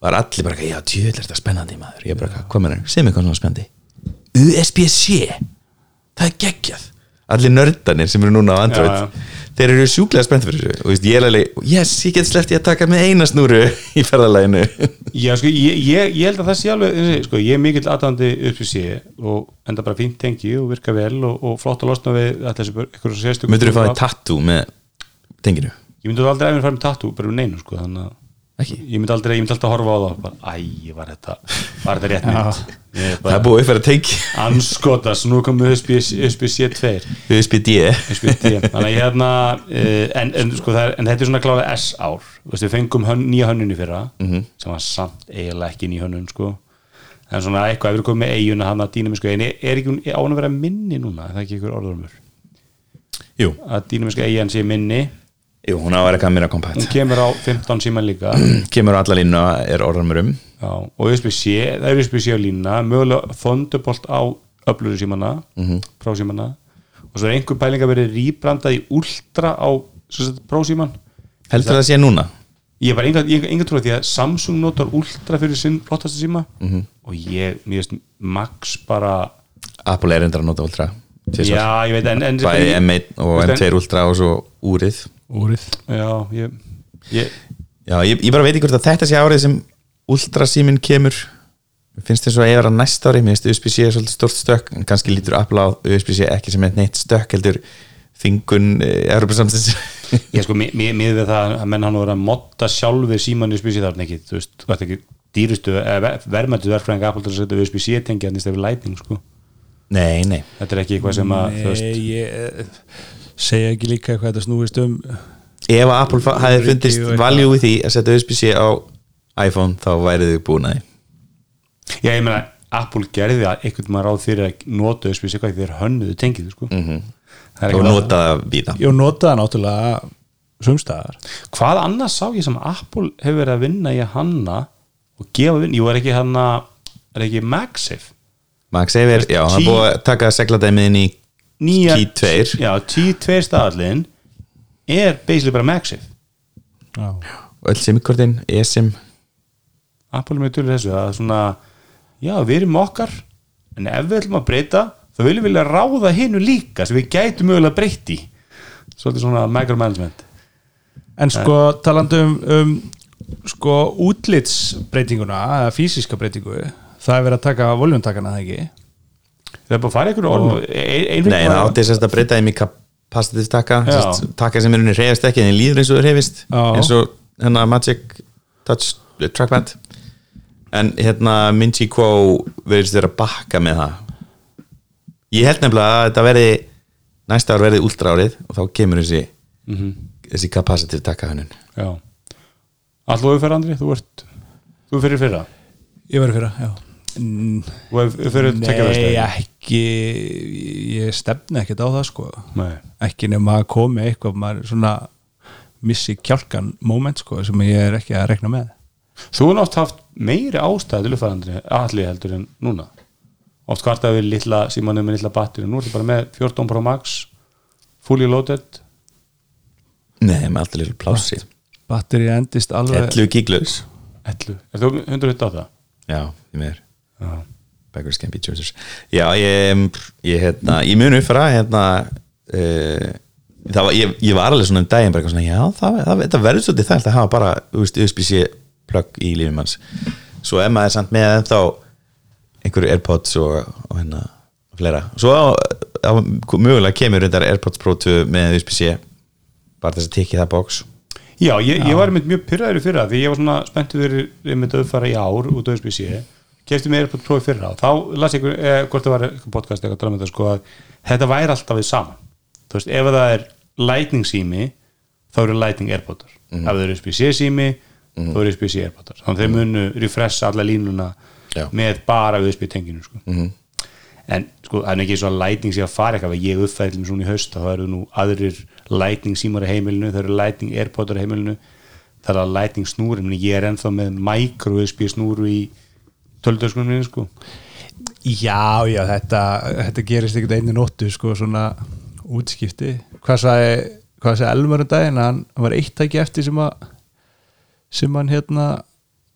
Var allir bara, já, tjöðl er þetta spennandi maður? Ég bara, hvað með það, sem er svona spennandi. USB-C það er geggjað. Allir nördanir sem eru núna á Android. Já, já. Þeir eru sjúklega spennt fyrir þessu. Og ég er alveg, yes, ég get sleppt ég að taka með eina snúru í ferðalæginu Já, sko, ég, ég, ég held að það sé alveg sko, ég er mikill aðdæðandi upp í sé og enda bara fínt tengi og virka vel og, og flott að losna við myndur þú fá því tattoo með tenginu, Ég myndi aldrei að fara með tattoo bara um neinu sko, þannig að ekki? Ég myndi aldrei, ég myndi alltaf að horfa á það. Bara, æ, var þetta, var þetta rétt mynd? Er það er búið upp fyrir að tengi anskotas, nú komum USB-C 2 USB-D þannig að ég hérna uh, en, en, sko, er, en þetta er svona klálega S-ár. Við fengum hön, nýja hönnun í fyrra Mhm. sem var samt eiginlega ekki ný hönnun sko. en svona eitthvað, ef við komum með eiguna hann að dýnamisku eigin, er ekki hún á hann að vera minni núna, er það ekki ykkur orðurumur jú, að dýnamisku eigin sé minni jú, hún á að vera eitthvað meira kompakt hún kemur á 15 síman líka. Kemur á alla línu er orðanmur um. Já, og USB-C, það er USB-C á línuna. Mögulega þondubolt á öfluru símana, Mhm. frá símana. Og svo er einhver pæling að verið rýbrandað í ultra á prósíman heldur það að sé núna? Ég var enga, trúið því að Samsung notar ultra fyrir sinn flottasta síma. Mhm. og ég, mér veist Max bara, Apple er endur að nota Ultra tvisvar. já, ég veit en, en bæði M1 og Veist, M2 Ultra og svo úrið Úrið já, ég, ég já, ég, ég bara veit ekki hvort að þetta sé árið sem Ultra síminn kemur. Mér finnst þess að ég vera næst ári. Mér finnst USB-C er svolítið stort stökk en kannski lítur á USB-C ekki sem neitt stökk heldur þingun eh, Evropasamstins ég sko, mér við það að menn hann voru að modda sjálfur síman USB-C þarna ekki, þú veist, þú veist ekki dýrustu, verðmættu verðfræðing Apple til að setja USB-C tengi hann í stefið Lightning sko. nei, nei, þetta er ekki eitthvað sem að Nei, ég eh, segja ekki líka hvað þetta snúist um ef að Apple Öryggi fundist eitthvað. value í því að setja USB-C á iPhone þá værið þau búin að því já, ég meina Apple gerði að einhvern maður ráð fyrir að nota USB-C hvað þeir hönnuðu tengið sko. mm -hmm. og nota það víða Ég notaði náttúrulega sumstaðar hvað annars sá ég sem Apple hefur verið að vinna í að hanna og gefa vinn, jú er ekki hanna er ekki MagSafe MagSafe, já, hann er búið að taka segladæmið inn í nýja, Key 2 já, T2 staðallin er basically bara Já, og öll semikortin, eSIM Apple er með tölur þessu að svona, já við erum okkar en ef við ætlum að breyta þá viljum við vilja ráða hinu líka sem við gætum mögulega breytt í. Svolítið svona micromanagement. En sko talandi um, um sko útlitsbreytinguna eða fysiska breytingu það er verið að taka voljumtakana það ekki það er bara að fara ykkur orð Nei, það átti þess að breyta þeim í capacitive taka taka sem er unni reyðast ekki en líður eins og reyðist eins og hérna Magic Touch Trackpad. En hérna Minchi Quo verðist vera að bakka með það. Ég held nefnilega að þetta verði næsta ár verði ultra árið og þá kemur þessi þessi capacitive taka hannun já. Alltaf við fyrir Andri, þú ert þú fyrir fyrra? Ég verið fyrir, já. Mm, ef fyrir tekja Nei, ekki ég stefni ekkert á það sko. Nei. ekki nema að komi eitthvað maður svona missi kjálkan moment sko sem ég er ekki að rekna með. Þú er oft haft meiri ástæði til uppfærandri allir heldur en núna. Oft kvartaði við litla símanum með litla batteri nú ertu bara með 14 Pro Max fully loaded. Nei, með alltaf lill plássi batteri endist alveg 11 giglaus Ætlu, er þú 100 á það? já, því meður Já, Beggars can be choosers. Já, ég, ég, hérna, ég mun uppfæra hérna uh, það var, ég, ég var alveg svona um daginn bara svona, já, það, það, það verður svolítið þægt að hafa bara, USB-C plugg í lífum hans svo er maður samt með ennþá einhverju Airpods og, og hérna fleira, svo á, á, mögulega kemur þetta Airpods Pro 2 með USB-C bara þess að tekja það box. Já ég, ég var einmitt mjög pyrraður í fyrra því ég var svona fyrir einmitt að uppfara í ár út á SBC kefti mér AirPod Pro í fyrra og þá las ég eh, hvort það var podcast eitthvað það sko að þetta væri alltaf við saman. Þú veist, ef það er lightning sími þá eru lightning AirPodar ef það eru USB-C sími þá eru USB-C AirPodar þannig að þeir munu refresha alla línuna Já. með bara USB tenginu sko. en sko, það er ekki svo að lightning sé að fara eitthvað. Ég uppfæði til mér svona í haust þá eru nú aðrir lightning símar í heimilinu það eru lightning AirPodar í heimilinu. Það er að lightning snúri, menn ég er ennþá með micro USB snúru í töldöskunum sko. Já, já, þetta, þetta gerist ekkert einu nóttu sko, svona útskipti. Hvað sagði, hvað sagði Elmar um daginn? Hann hann var eitt tæki eftir sem að sem hann hérna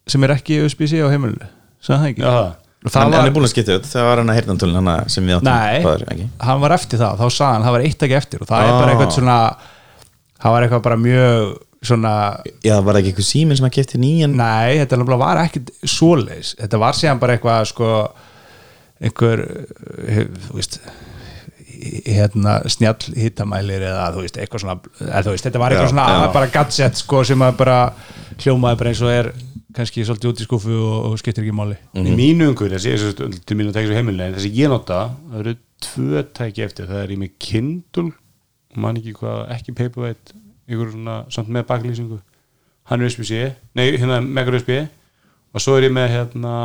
sem er ekki USB-C á heimilinu. Sagði það ekki? Hann, það hann var, er búin að skipta út, það var hann að heyrnantölun hann sem við áttum ekki? hann var eftir það. Þá sagði hann, það var eitt tæki eftir og það er Ah. bara eitthvað svona það var eitthvað bara mjög svona já, var það ekki eitthvað síminn sem að kipti nýjan Nei, þetta var ekkit svoleiðis Þetta var síðan bara eitthvað sko, einhver eh, þú veist hérna snjall hittamælir eða þú veist, eitthvað svona eða, þú veist, þetta var eitthvað Já, svona já. bara gadget sko, sem að bara hljómaði bara eins og er kannski svolítið út í skúfu og, og skiptir ekki máli í mínu umhverju, þessi, þessi, til mínu að tekja svo heimilinu en þessi ég nota, það eru tvö tæki eftir, það er í mig Kindle man ekki hvað, ekki Paperwhite ykkur svona, samt með baklýsingu. Hann er USB-C, nei, hérna Mega USB og svo er ég með hérna,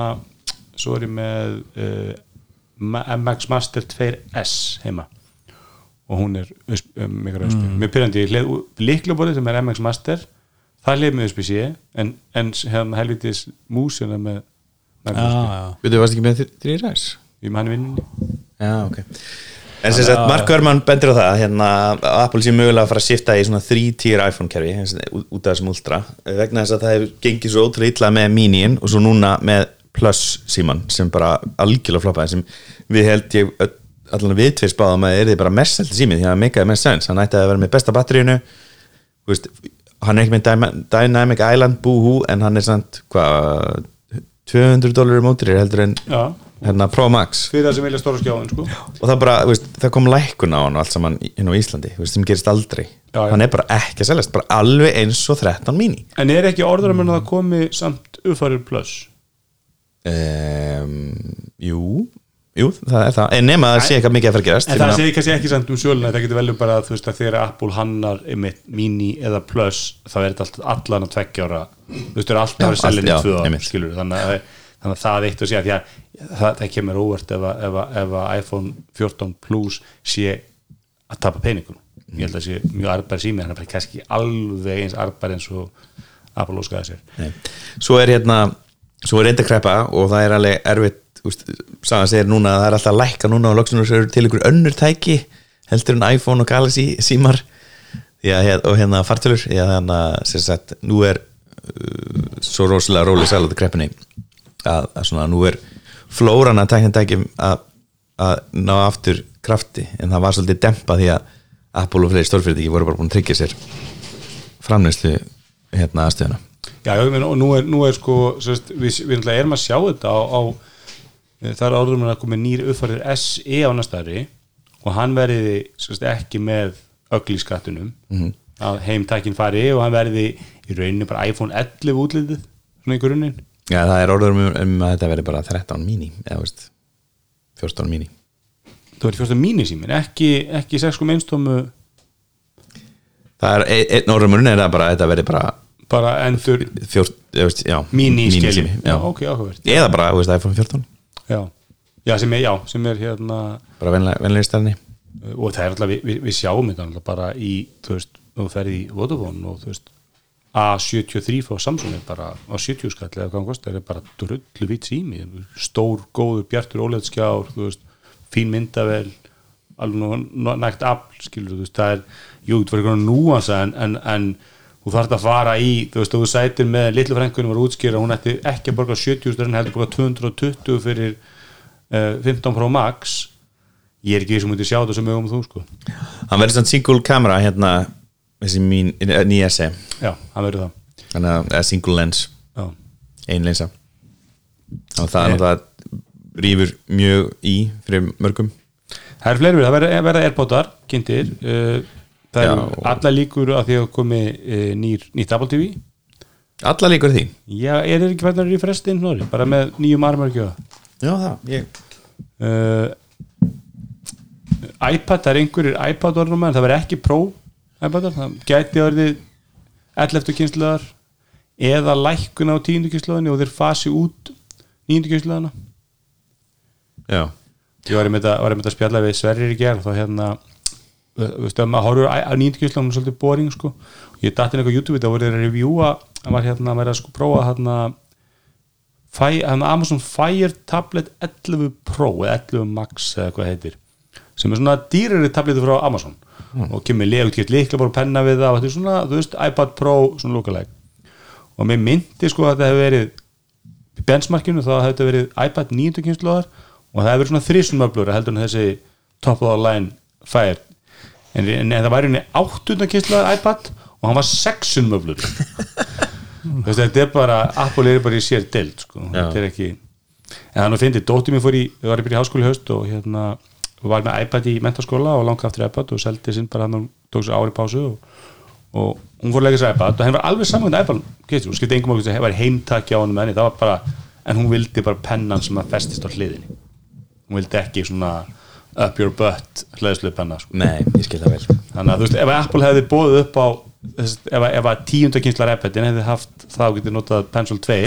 svo er ég með uh, MX Master 2S heima. Og hún er USB, um, Mega USB mjög pyrrandi, ég hlið líklaborðið sem er MX Master það hlið með USB-C en, en hérna helvitis músina með Mega USB. Við þú varst ekki með 3RS? í manni vinninni Já, ok En sem sagt, Mark Gurman bendir á það hérna, að Apple sé mögulega að fara að shifta í svona 3-tier iPhone-kerfi út af þessum Ultra vegna þess að það hefur gengið svo ótrúlega illa með Miniin og svo núna með Plus síman sem bara algjörlega floppaði sem við held ég allan við tveir spáðum að er þið bara mest selti símið því að það meikaði mest sens hann ætti að vera með besta batteríunu Þú veist, hann er ekki með Dynamic Island búhú en hann er samt hvað 200 dólarir mótir heldur en Já. Hérna Pro Max. Fyrir það sem vilja stóra skjáðin sko. og það bara, veist, það kom lækkun á hann og allt saman inn á Íslandi, veist, sem gerist aldrei. Já, já. hann er bara ekki að seljast, bara alveg eins og 13 mini. En er ekki orður að það komi samt uppfærir plus? Um, Jú Jú, það er það, en nema að það sé eitthvað mikið að fara að gerast en það segir kannski ekki samt um söluna það getur velum bara að þú veist að þegar Apple hannar mini eða plus þá er þetta allan að tveggja ára þú veist, það er alltaf að selja ára einmitt. skilur þannig að, þannig að það eitt segja því að það, það kemur óvart ef að, ef, að, ef að iPhone 14 Plus sé að tapa peningum ég held að sé mjög arbær sími þannig að það er kannski alveg eins arbær eins og Apple óskaði sér. Nei. Svo er hérna Svo er reynda kreppa og það er alveg erfitt úst, Sagan segir núna að það er alltaf lækka núna og loksinu eru til ykkur önnur tæki heldur en iPhone og Galaxy símar. Já, og hérna fartölur þannig að sem sagt, nú er uh, svo rosalega róli sælut kreppinni að, að svona nú er flóran að tækna tækjum að, að ná aftur krafti en það var svolítið dempa því að Apple og fleiri stórfyrirtæki voru bara búin að tryggja sér framneyslu hérna aðstöðuna Já, já, og nú er, nú er sko sérst, við, við erum að sjá þetta á, á það er orðum að koma nýr uppfærið SE á næstari og hann verði sérst, ekki með ögl í skattunum -hmm. að heimtækin fari og hann verði í rauninni bara iPhone 11 útlitið svona í grunninn Já, það er orður um, um að þetta verði bara 13 mini eða veist 14 mini. Það verði fjósta mínisímin, ekki, ekki 6.1 tómu Það er ein- einn er það bara að þetta verði bara bara endur 14, já. ok, áhugavert. Eða bara, veist, iPhone 14 já. já, sem er, já, sem er hérna bara venlega, venlega stærni og það er alltaf, við, við, við sjáum þetta alltaf bara í, þú veist, þú ferði í Vodafone og þú veist A73 frá Samsung er bara á 70 skall eða hvað hann kostar, er bara drullu vitt sími, stór, góður, bjartur óleðskjár, þú veist, fín myndavel alveg nægt afl, skilur þú veist, það er jú, það var eitthvað núansa en, en, en þú þarft að fara í þú veist, þú sætir með litlu frænkunum var útskýra, hún ætti ekki að borga 70 styrn heldur borga 220 fyrir uh, 15 Pro Max. Ég er ekki því sem múti sjá þetta sem mögum þú sko. Hann verður svona single camera hérna þessi mín eh, nýja se já, hann verður það. Þannig að single lens, ein lensa. Og það er náttúrulega rýfur mjög í fyrir mörgum. Það er fleiri við, það verða, airpodar kynntir. Uh, það eru alla líkur að því að komi nýr, nýtt Apple TV alla líkur því. Já, er þeir ekki fætnar í frestinn Snorri? bara með nýjum armörgjöða já það, ég uh, iPad, það er einhverjir iPad orðnum en það verður ekki Pro iPadar, það gæti orðið 11. kynsluðar eða lækkun á 10. kynsluðinni og þeir fasi út 9. kynsluðana já, ég var einmitt að, að spjalla við Sverrir í gerð þá hérna að maður horfur á 9. kynsluðan hún er svolítið boring sko, ég datt inn eitthvað YouTube það voru þeir að reviewa, það var hérna að vera að sko prófa hérna Amazon Fire Tablet 11 Pro eða 11 Max eða hvað heitir sem er svona dýrari tabletu frá Amazon og kemur legut hér líkla bara penna við það og þetta er svona, þú veist, iPad Pro svona lúkaleg og mér myndi sko að þetta hefur verið benchmarkinu þá hefur þetta verið iPad 9. kynsluðar og það hefur verið svona þrísum öflur heldur en þessi top of the line Fire en, en, en það væri henni 8. kynsluðar iPad og hann var 6 öflur þetta er bara Apple er bara í sér deild sko. þetta er ekki en er nú fyndið, dóttir mér fór í við varum í háskóli í haust og hérna og var með iPad í mentaskóla og langa aftur iPad og seldi sinn bara hann og tók sér ári pásu og, og hún fór að leggja sér iPad og henn var alveg saman með iPad getur, og skipti engum okkur það var heimtaki á hann með henni það var bara, en hún vildi bara pennan sem að festist á hliðinni. Hún vildi ekki svona up your butt hlæðslu penna sko. nei, ég skil það vel. Þannig að þú veist, ef Apple hefði bóðið upp á ef, að tíundakynslar iPadin hefði haft og getið notað Pencil 2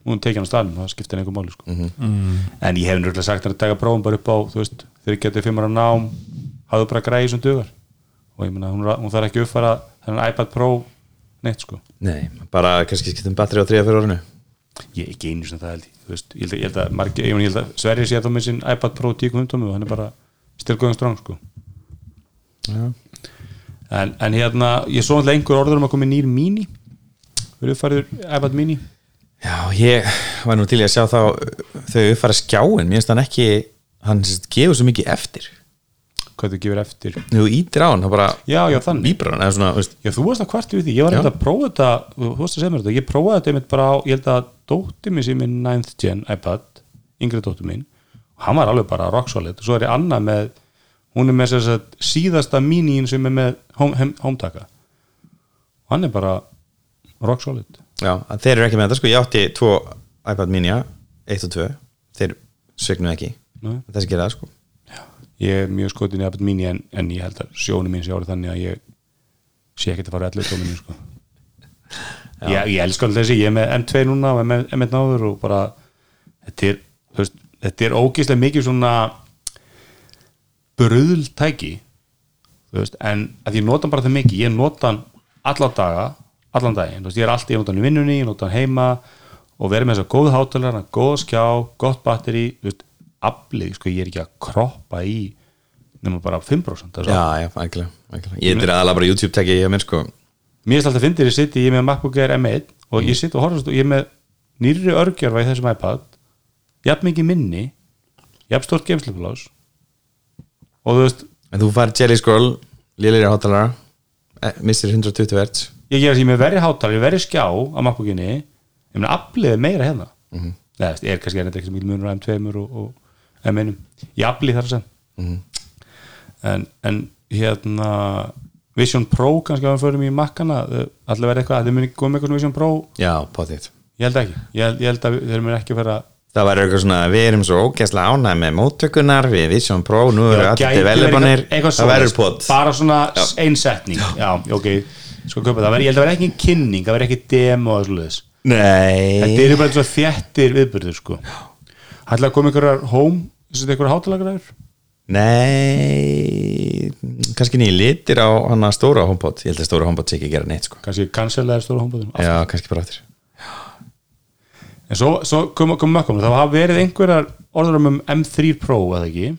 og hún tekið hann á staðnum, það skiptir einhver máli sko. en ég hef nörgulega sagt hann að taka prófum bara upp á, þú veist, þegar ég getið fimmar á nám hafðu bara græði sem dugar. Og ég meina, hún, hún þarf ekki að uppfara þennan iPad Pro neitt sko. Nei, bara kannski skiptum batteri á 3-4 árinu. Ég er ekki einu sem það held ég þú veist, ég held að, ég held að, margir, ég, held að Sverri sé þá með sinn iPad Pro 10.15 og hann er bara styrkuðum stráng sko. Já, en, en hérna, ég svo alltaf einhver orður um að koma nýr mini. Verður farið iPad mini já ég var nú til að sjá þá þau uppfæra skjáin, mér finnst hann ekki hann sagt gefur svo mikið eftir. Hvað þú gefur eftir? Þú ítir á hann, það bara já, já, víbrar hann, svona, veist, já, þú varst að kvarti við því, ég var eitthvað að prófa þetta þú varst að segja mér þetta, ég prófaði þetta einmitt bara á ég held að dóttir minn sem er 9th gen iPad, yngri dóttir minn og hann var alveg bara rock solid. Og svo er ég annað með, hún er með að síðasta mínín sem er með home, hem, hometaka. Og hann er bara rock solid já, að þeir eru ekki með þetta sko, ég átti tvo iPad mini 1 og 2, þeir sögnu ekki. Nei. þessi gera það sko. Ég er mjög skotin í iPad mini en, en ég held að sjónu mín sé árið þannig að ég sé ekki að fara allir tóminu sko. ég, ég elska alltaf þessi. Ég er með M2 núna og með M1 náður og bara þetta er, veist, þetta er ógeðslega mikið svona veist, en að ég nota bara það mikið. Ég nota hann alla daga allan daginn, ég er alltaf, ég í vinnunni ég nota hann heima og verið með þess að góð hátalara, góð skjá, gott batteri aflið, sko, ég er ekki að kroppa í nema bara 5% það er svo- já, já, algjörlega, algjörlega. ég er aðalega bara YouTube tekja ég mér sko. Mér er alltaf fyndir, ég sitt ég er með MacBook Air M1 og ég sitt og horfast og ég er með nýrri örgjörfa í þessum iPad jafn mikið minni jafn stort geimsluplás og þú veist, en þú fær Jelly Scroll, lélir hátalara missir 120 Hz ég því með verri hátal ég verri skjá á MacBookinni. Ég meina aflið er meira hérna. Mm -hmm. það er kannski er ekki sem á M2 og, og M1 ég aflið þar sem en, en hérna Vision Pro kannski að við förum í makkana allir verið eitthvað, allir muni koma með eitthvað Vision Pro? Já, potið ég held ekki, ég held, ég held að þeir muni ekki vera það var eitthvað svona, við erum svo ógæslega ánæg með móttökunar, við Vision Pro nú eru Já, allir eitthvað það verður svoleiðis. pot bara svona ein setning. Já, ok, sko köpa það. Ég held að vera ekki kynning, það vera ekki demo og þetta nei, eru bara svo þéttir viðbyrður sko. Ætla að koma einhverjar home þessi einhverjar hátalagræður? Nei kannski nýja litir á hana stóra HomePod, ég held að stóra HomePod sé ekki að gera neitt sko. kannski cancelaði stóra homebúðum já, kannski bara áttir en svo, svo kom, kom mökkum það hafa verið einhverjar orður um M3 Pro eða ekki?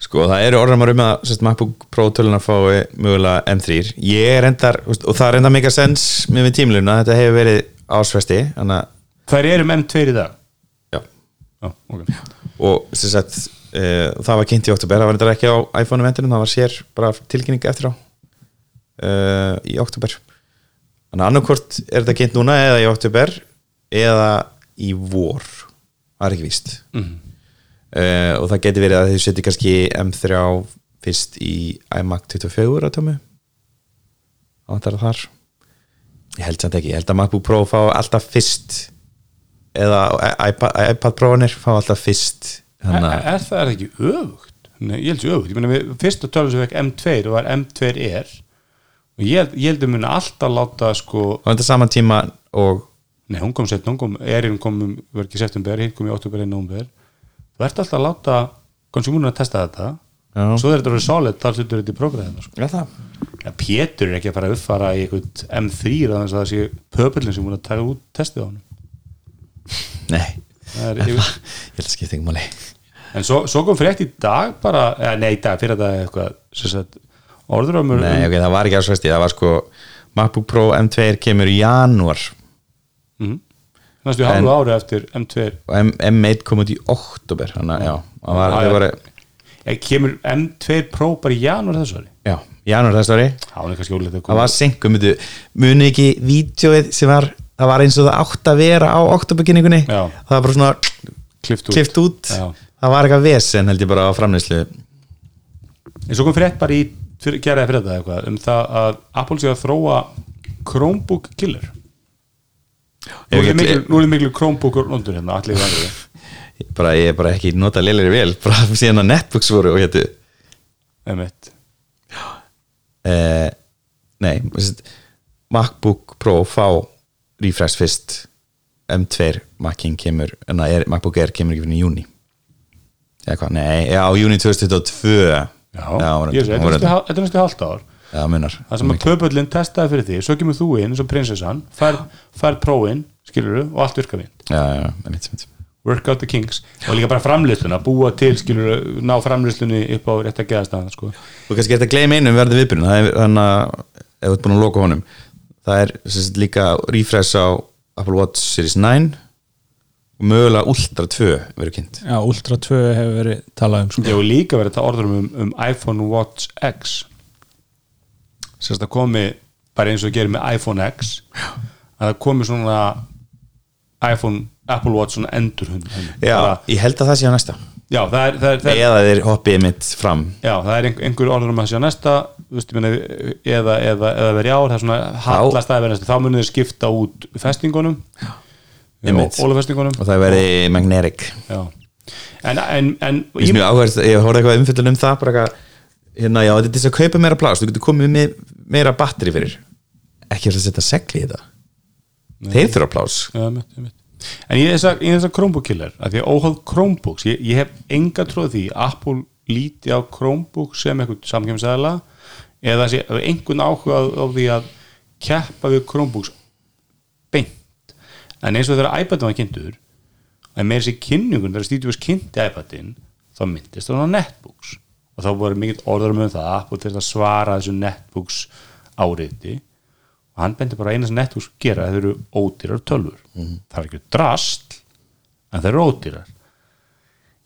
Sko það eru orðramar um að sérst, MacBook Pro tölunar fái mögulega M3 Ég er endar, og það er endar mega sens með við tímluna, þetta hefur verið ásvesti Þannig að, Þær eru með M2 í dag? Já. Já, ok. Og sagt, e, það var kynnt í oktober Það var endar ekki á iPhone eventinu, það var sér bara tilkynning eftir á e, Í oktober Þannig að annarkvort er þetta kynnt núna eða í oktober Eða í vor. Það er ekki víst. Mhm. uh, og það geti verið að þau setja kannski M3 fyrst í iMac 24 að tömu áttar þar. Ég held samt ekki, ég held að MacBook Pro fá alltaf fyrst. Eða iPad, iPad Pro-nir fá alltaf fyrst. Er, er það er það ekki öfugt? Nei, ég held sér öfugt, ég meina við fyrst að tölum sem fekk M2 og var M2R og ég held, að muni alltaf láta sko, á þetta saman tíma og nei hún kom sett, hún kom Erin kom, um, var ekki september, hinn kom í oktober einn nómber, þú ert alltaf að láta konsumúnum að testa þetta. Já. svo er þetta verið solid, þar setur þetta í prógræðina sko. já það? Ja, Pétur er ekki að fara að uppfara í eitthvað M3 þannig að það sé pöpullin sem múin að taka út testið á hann nei, það er ég held að skipta ekki máli. En svo, svo kom frétt í dag bara, eða nei, í dag, fyrir dag eitthvað, sem sagt, orður á mér nei, ok, það var ekki ásvesti, það var sko MacBook Pro M2 kemur í janúar mm, næstu hálfu ári eftir M2 og M M1 kom út í oktober þannig að það var, kemur M2 Pro bara í janúar þessu ári. Já, janúar þess ári. Það var senkum, muni ekki vídeoið sem var, það var eins og það átt að vera á oktoberkynningunni það var bara svona klift út. klift út. Það var eitthvað vesen held ég bara á framleyslu En svo kom frétt bara í fyrir, geraði fyrir þetta eitthvað um það að Apple sé að þróa Chromebook killer Nú er Ég- miklu, Chromebook nondur hérna, allir vandur bara, ég er bara ekki nota leilir vel bara síðan að netbooks voru og hétu Emmett eh, nei MacBook Pro fá refresh fyrst M2 Macin kemur, en er, MacBook Air kemur ekki fyrir júni eða hvað, nei, já, júni 2022 Já, þetta er næstu halvt ár já, munar Það sem að pöpullin testaði fyrir því Svo kemur þú inn eins og prinsessan Færð fær prófin, skilur og allt virka vind já, já, já, mitt, mitt. Work out the kinks Og líka bara framlýsluna, búa til, skilur Ná framlýslunni upp á rétt að geðast sko. og kannski eftir að gleyma einum verði viðbyrjun það er þannig að ef þú ert búin að loka honum það er sagt, líka refresh á Apple Watch Series 9 og mögulega Ultra 2 verður kynnt Já, Ultra 2 hefur verið talað um sko. Vil líka verið þetta orður um, um iPhone Watch X Sérst að komi bara eins og gerir með iPhone X að það komi svona iPhone, Apple Watch svona endur hund, já, ég held að það sé á næsta. Já, það er, það er, það er eða þeir hoppið mitt fram. Já, það er einhver, einhver orður um að sé á næsta veist, ég meina, eða, eða, eða verið ár það er svona hallast að vera næsta. Þá munið þið skipta út festingunum. Einmitt. ólafestingunum og það verði magnetic. Já. en, en, en áhverst, ég horfði eitthvað umfyllun um það bara eitthvað, hérna, já, þetta er þess að kaupa meira plás þú getur komið með meira batteri fyrir. Ekki að setja segli í þetta. Þeir þurfa plás Já, mitt, mitt. En í þessar, í þessar Chromebook killer að því að óháð Chromebooks ég, ég hef enga tróð því að Apple líti á Chromebook sem eitthvað samkjömsæðala eða sé einhvern áhuga á, því að keppa við Chromebooks beint. En eins og þegar iPadin var kynntur að með þessi kynningun þegar Steve Jobs kynnti iPadin þá myndist það á netbooks og þá voru mikill orður um það að Apple þurfti að svara þessu netbooks áriði og hann bendi bara eina sem netbooks gera að þeir eru ódýrar tölfur það er ekki drast en þeir eru ódýrar.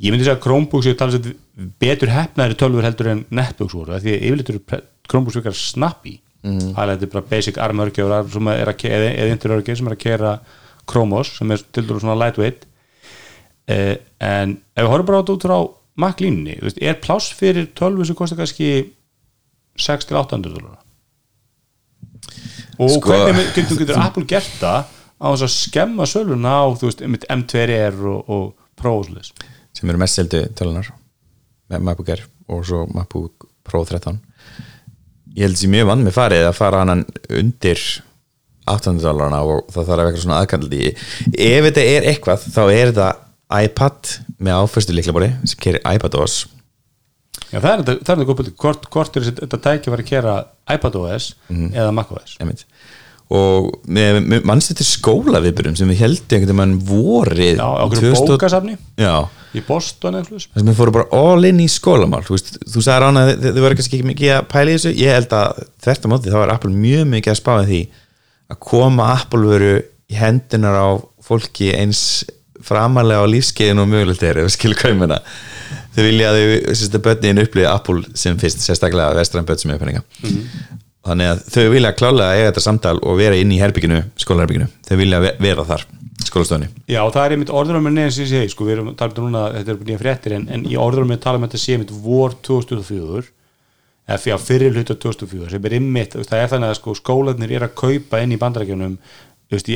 Ég myndi segja að Chromebooks ég tala sér betur hefnaðri tölfur heldur en netbooks voru því að yfirleitt eru Chromebooks virkar snappy. Mm. það er bara basic armörgjöfur sem að ke- eða, interörgjöf sem er að kera Chromos sem er til dæru svona lightweight. Eh, en ef við horfum bara á þetta út frá Mac línni, þú veist, er pláss fyrir tölvu sem kostar kannski 6-800 dólar og Sko- hvernig getur, getur Apple gert það á þess að skemma söluna á veist, einmitt M2R og, og Pro og svoleiðis. sem eru mest seldu tölunar með MacBook Air og svo MacBook Pro 13 ég held sér mjög vann með farið að fara hann undir 800 dólarna og það þarf að vera svona aðkallandi. Ef þetta er eitthvað þá er þetta iPad með áfyrstu líklabóri sem kerir iPadOS Já, það er þetta, það þetta góð búið hvort, hvort er þetta tæki var að kera iPadOS eða macOS einmitt. og með, með mannst þetta skóla viðbyrjum sem við heldum einhvern veginn vorið Já, okkur bókasafni já, í Boston eða slús þess að við fórum bara all in í skólamál. Þú, þú sagði rána að þið, þið voru kannski ekki mikið að pæla í þessu. Ég held að þvert á móti þá er Apple mjög mikið að spáða því að koma Apple veru í hendunar á fólki eins framalega á lífskeiðin og mögulegt er ef við ég meina. Þau vilja að þau, sérst að börnin upplýði Apple sem fyrst, sérstaklega vestræn börn sem er penninga þannig að þau vilja klálega eiga þetta samtal og vera inn í herbygginu, skólaherbygginu þau vilja ve- vera þar, skólastofunni. Já, það er einmitt orðurum með neðan sem ég segi, sko, við erum talað um núna, þetta er nýja fréttir, en, en í orðurum með tala um þetta sé einmitt vor 2004 eða fyrir hluta 2004 sem er einmitt, það er þannig að sko skólanir er að kaupa inn í bandarækjunum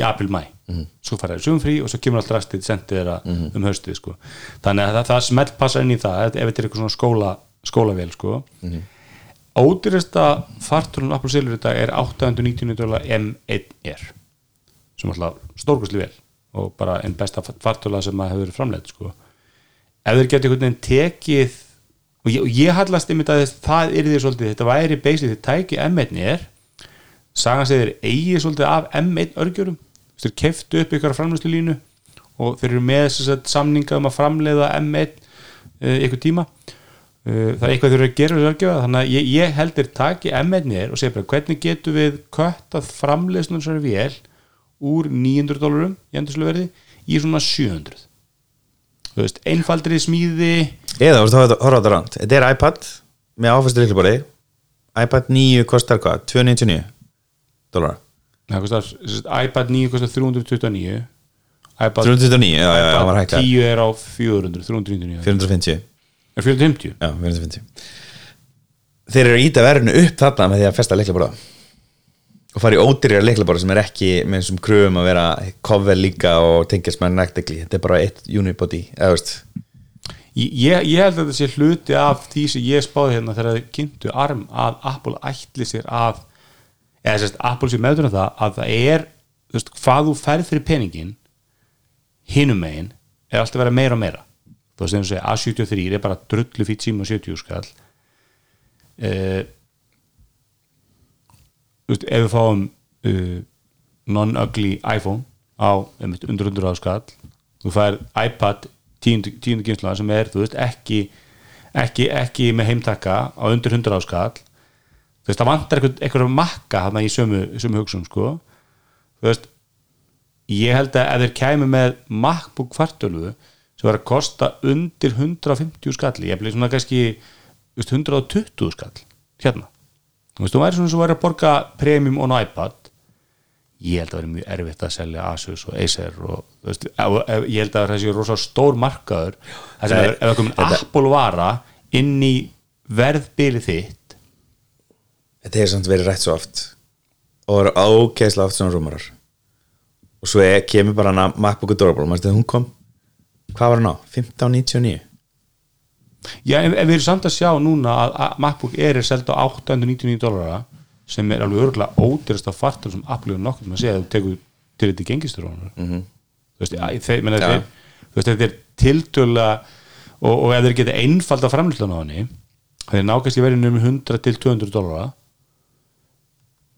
í april mæ, svo fara þeir sumfrí og svo kemur allt rastið sendið þeirra um haustið, sko, þannig að það, það smelt passa inn í það, ef þetta er eitthvað svona skóla skólavél, sko. Ódýrasta fartúrun Apple Silver í dag er 899 dólar M1R sem alltaf stórkvæsli vel og bara einn besta fartúla sem maður hefur verið framleitt sko. ef þeir geti einhvern veginn tekið og ég, ég hallast einmitt að þess, það er því svolítið, þetta væri basically þeir tæki M1R sagan segir þeir eigi svolítið af M1 örgjörum þeir keftu upp ykkur framleiðslu línu og þeir eru með sagt, samninga um að framleiða M1 uh, ykkur tíma. Uh, það er eitthvað þeir eru að gera þannig að ég, ég heldur taki M1R og segja bara hvernig getum við köttað framleiðslu þessari vél úr 900 dólarum í endursluverði í svona 700 þú veist, einfaldri smíði. Eða þú veist, horfa á þetta rand þetta er iPad með áfæstu líkluborði iPad 9 kostar hvað? 299 dólar það kostar, iPad 9 kostar 329 iPad, 329, já, já, já, iPad hækkað 10 er á 400 399 450 er 450 Já, 450 Þeir eru íta verðinu upp þarna með því að festa leiklaborða og fara í ódýrjar leiklaborða sem er ekki með þessum kröfum að vera cover líka og tengjast með nægtegli. Þetta er bara eitt unibody ég, ég held að þetta sé hluti af því sem ég spáði hérna þegar þið kynntu arm að Apple ætli sér að eða sérst Apple sé meðdur um það að það er þú veist, hvað þú færð fyrir peningin hinum megin er alltaf að vera meira og meira. Þú veist, eins og segja, A73 er bara drullu fýtt síma og 70 skall. Eh, þú veist, ef við fáum uh, non-ugly iPhone á einmitt, undir undir á skall þú fær iPad tíundu, kynsla sem er, þú veist, ekki ekki, ekki með heimtakka á undir 100 á skall þú veist, það vantar eitthvað, makka þarna í sömu, sömu hugsun, sko. Þú veist, ég held að ef þeir kæmu með MacBook kvartölu sem var að kosta undir 150 skall, ég bleið svona kannski þú veist, 120 skall hérna, þú veist, þú væri svona svo væri að borga premium on iPad. Ég held að það væri mjög erfitt að selja Asus og Acer og þú veist, ég held að það sé rosa stór markaður. Þess að ef ef það komin Apple vara inn í verðbili þitt Þetta hefur samt verið rætt svo oft og eru ágeðslega oft svona rúmarar og svo er, kemur bara hana MacBook Adorable, maður stæði hún kom hvað var hann á? 1599 Já, ef, ef við erum samt að sjá núna að, að MacBook Air er selda á 899 dólara sem er alveg örgulega ódýrasta fartur sem Apple er nokkuð sem að segja að þú tekur til þetta gengistur mm -hmm. þú veist, að, þeir, menna, Ja. þeir, þú veist, þetta er tiltölulega og, og ef þeir geta einfald að framlýslan á henni þeir nákvæmst í verðinu um 100 til 200 dólara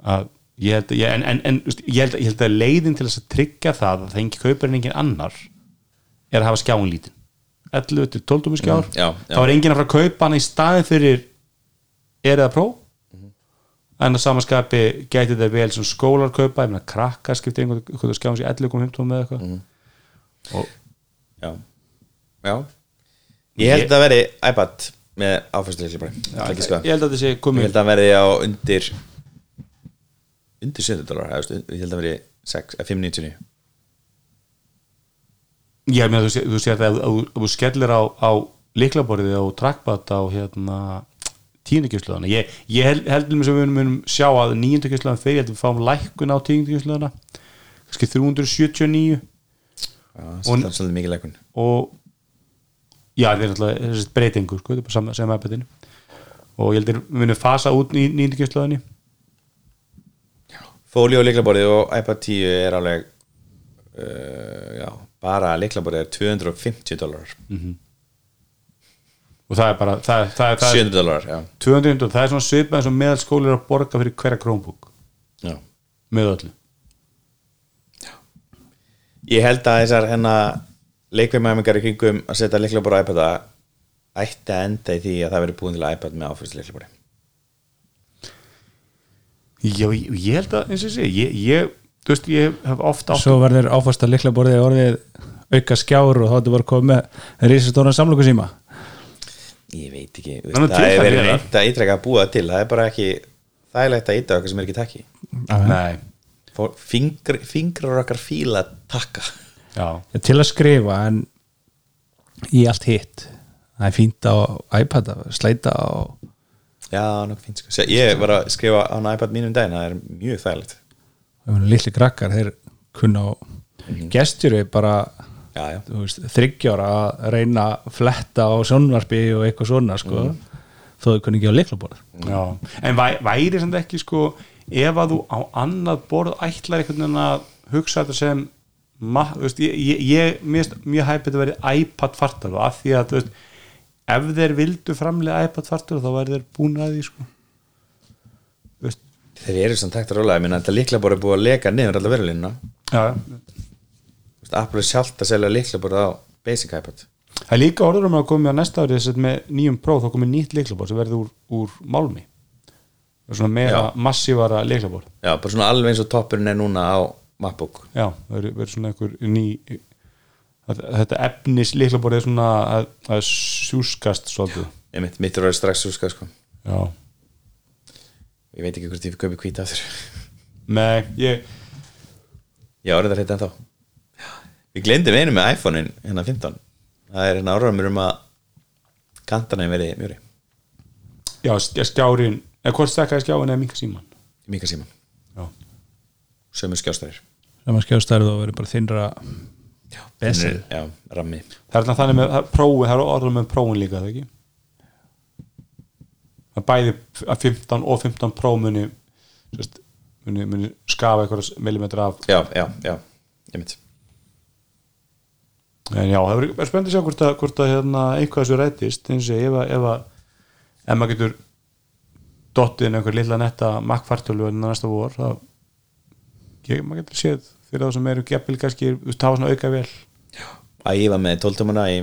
að ég held, ég, en, en, en ég, held, ég held að leiðin til þess að tryggja það að það engi kaupir en engin annar er að hafa skjáin lítinn. 11 til 12 skjár. Mm, já, já. þá er enginn að fara að kaupa hana í staðin fyrir er eða pró en að samanskapi gæti þetta vel sem skólar kaupa, ég meina krakkar skiptir einhvern skjáum sér 11.15 með eitthvað. Mhm. og Já, já. Ég held að það veri iPad með áfæstu líkluborði já, ekki ég, ég held að þetta sé Ég komið held að hann verði á undir undir 700 dólar ég held að hann verði 6, eh, 599 Já, meina, þú, sé, þú sér það ef, þú skellir á, á liklaborðið og trackpad á hérna tíundakjöfslöðana ég, ég held, heldum sem við munum sjá að níundakjöfslöðan fyrir, ég held að við fáum lækkun á tíundakjöfslöðana kannski 379 Já, það er svolítið mikið leikun og já, þetta er náttúrulega þessi breytingu, sko, þetta er iPadinu og ég heldur við munum fasa út í níundakjöfslöðani Fóli og líklaborðið og iPad 10 er alveg uh, já, bara líklaborðið er 250 dólar og það er bara, það, er- það, er- það er 700 dólar, já, 200, það er svona svipað og meðal skólir að borga fyrir hverja Chromebook. Já. Með öllu. Ég held að þessar hérna leikveimæmingar í kringum að setja leiklabóra á iPad ætti að enda í því að það verið búin til iPad með áfyrst leiklabóri Já, ég, ég held að, eins og ég segi ég, ég, þú veist, ég hef oft átt svo verður áfast að likla borðið orðið auka skjár og þá þetta var komið með risastóran samlöku síma ég veit ekki, Það er veist, til það er það verið reynt að ítreka að búa það til það er bara ekki þægilegt að íta okkar sem er ekki takki. Nei, fingr, fingrar okkar fíla takka. Já, til að skrifa en í allt hitt það er fínt á iPad að sleita og já, nokkuð fínt sko. Sé- ég var að skrifa á iPad mínum daginn það er mjög þægilegt. Litli krakkar þeir kunna á gestjuru bara þryggjára að reyna að fletta á sjónvarpi og eitthvað svona sko, þó þau kunni ekki á liklaborð já. En væ, væri samt ekki, sko ef að þú á annað borð ætlar einhvern veginn að hugsa þetta sem ma, þú veist, ég, ég, ég finnst mjög hæpið að vera iPad fartar og að því að, þú veist, ef þeir vildu framlega iPad fartar þá væri þeir búin að því, sko. Þeir eru samt takt að róla ég minna þetta líkla bara búið að leka niður allar verulinna já, Apple er sjálft að selja líkla bara á basic iPad. Það er líka orður um að koma á næsta ári þess að með nýjum próf þá komið nýtt leiklabór sem verður úr, úr málmi. Svona meira massívara leiklabór já, bara svona alveg eins og toppurinn er núna á MacBook. Já, það verður svona einhver ný að- þetta efnis leiklabór er svona að, að sjúskast svolítið. Ég mitt, mitt er að vera strax úrska sko. Já, ég veit ekki hvort ég köpi hvít aftur. Með ég já, er þetta hérna ennþá. Við glemdum einu með iPhone-in hérna 15 það er hérna áraðumur um að kantana er verið mjöri. Já, sk- skjárin eða hvort stakkaði skjáin eða minka síman mika síman, Já, sömu skjástæðir sem að skjástærið og verður bara þinnra Bezel. já, rammi það er þannig með er prófin, það er orður með prófin líka það ekki? Það er bæði að 15 og 15 próf muni, sérst, muni, muni skafa eitthvað millimetra af já, já, já, ég mitt En já, það verður spennandi að sjá hvort að, hvort að hérna, einhvað þessu rættist eins og ef að, ef að ef maður getur dottið inn einhver lilla netta makkfartölu en næsta vor þá maður getur séð fyrir það sem eru geppil kannski, veist, hafa svona auka vel. Að ég var með 12 tómuna í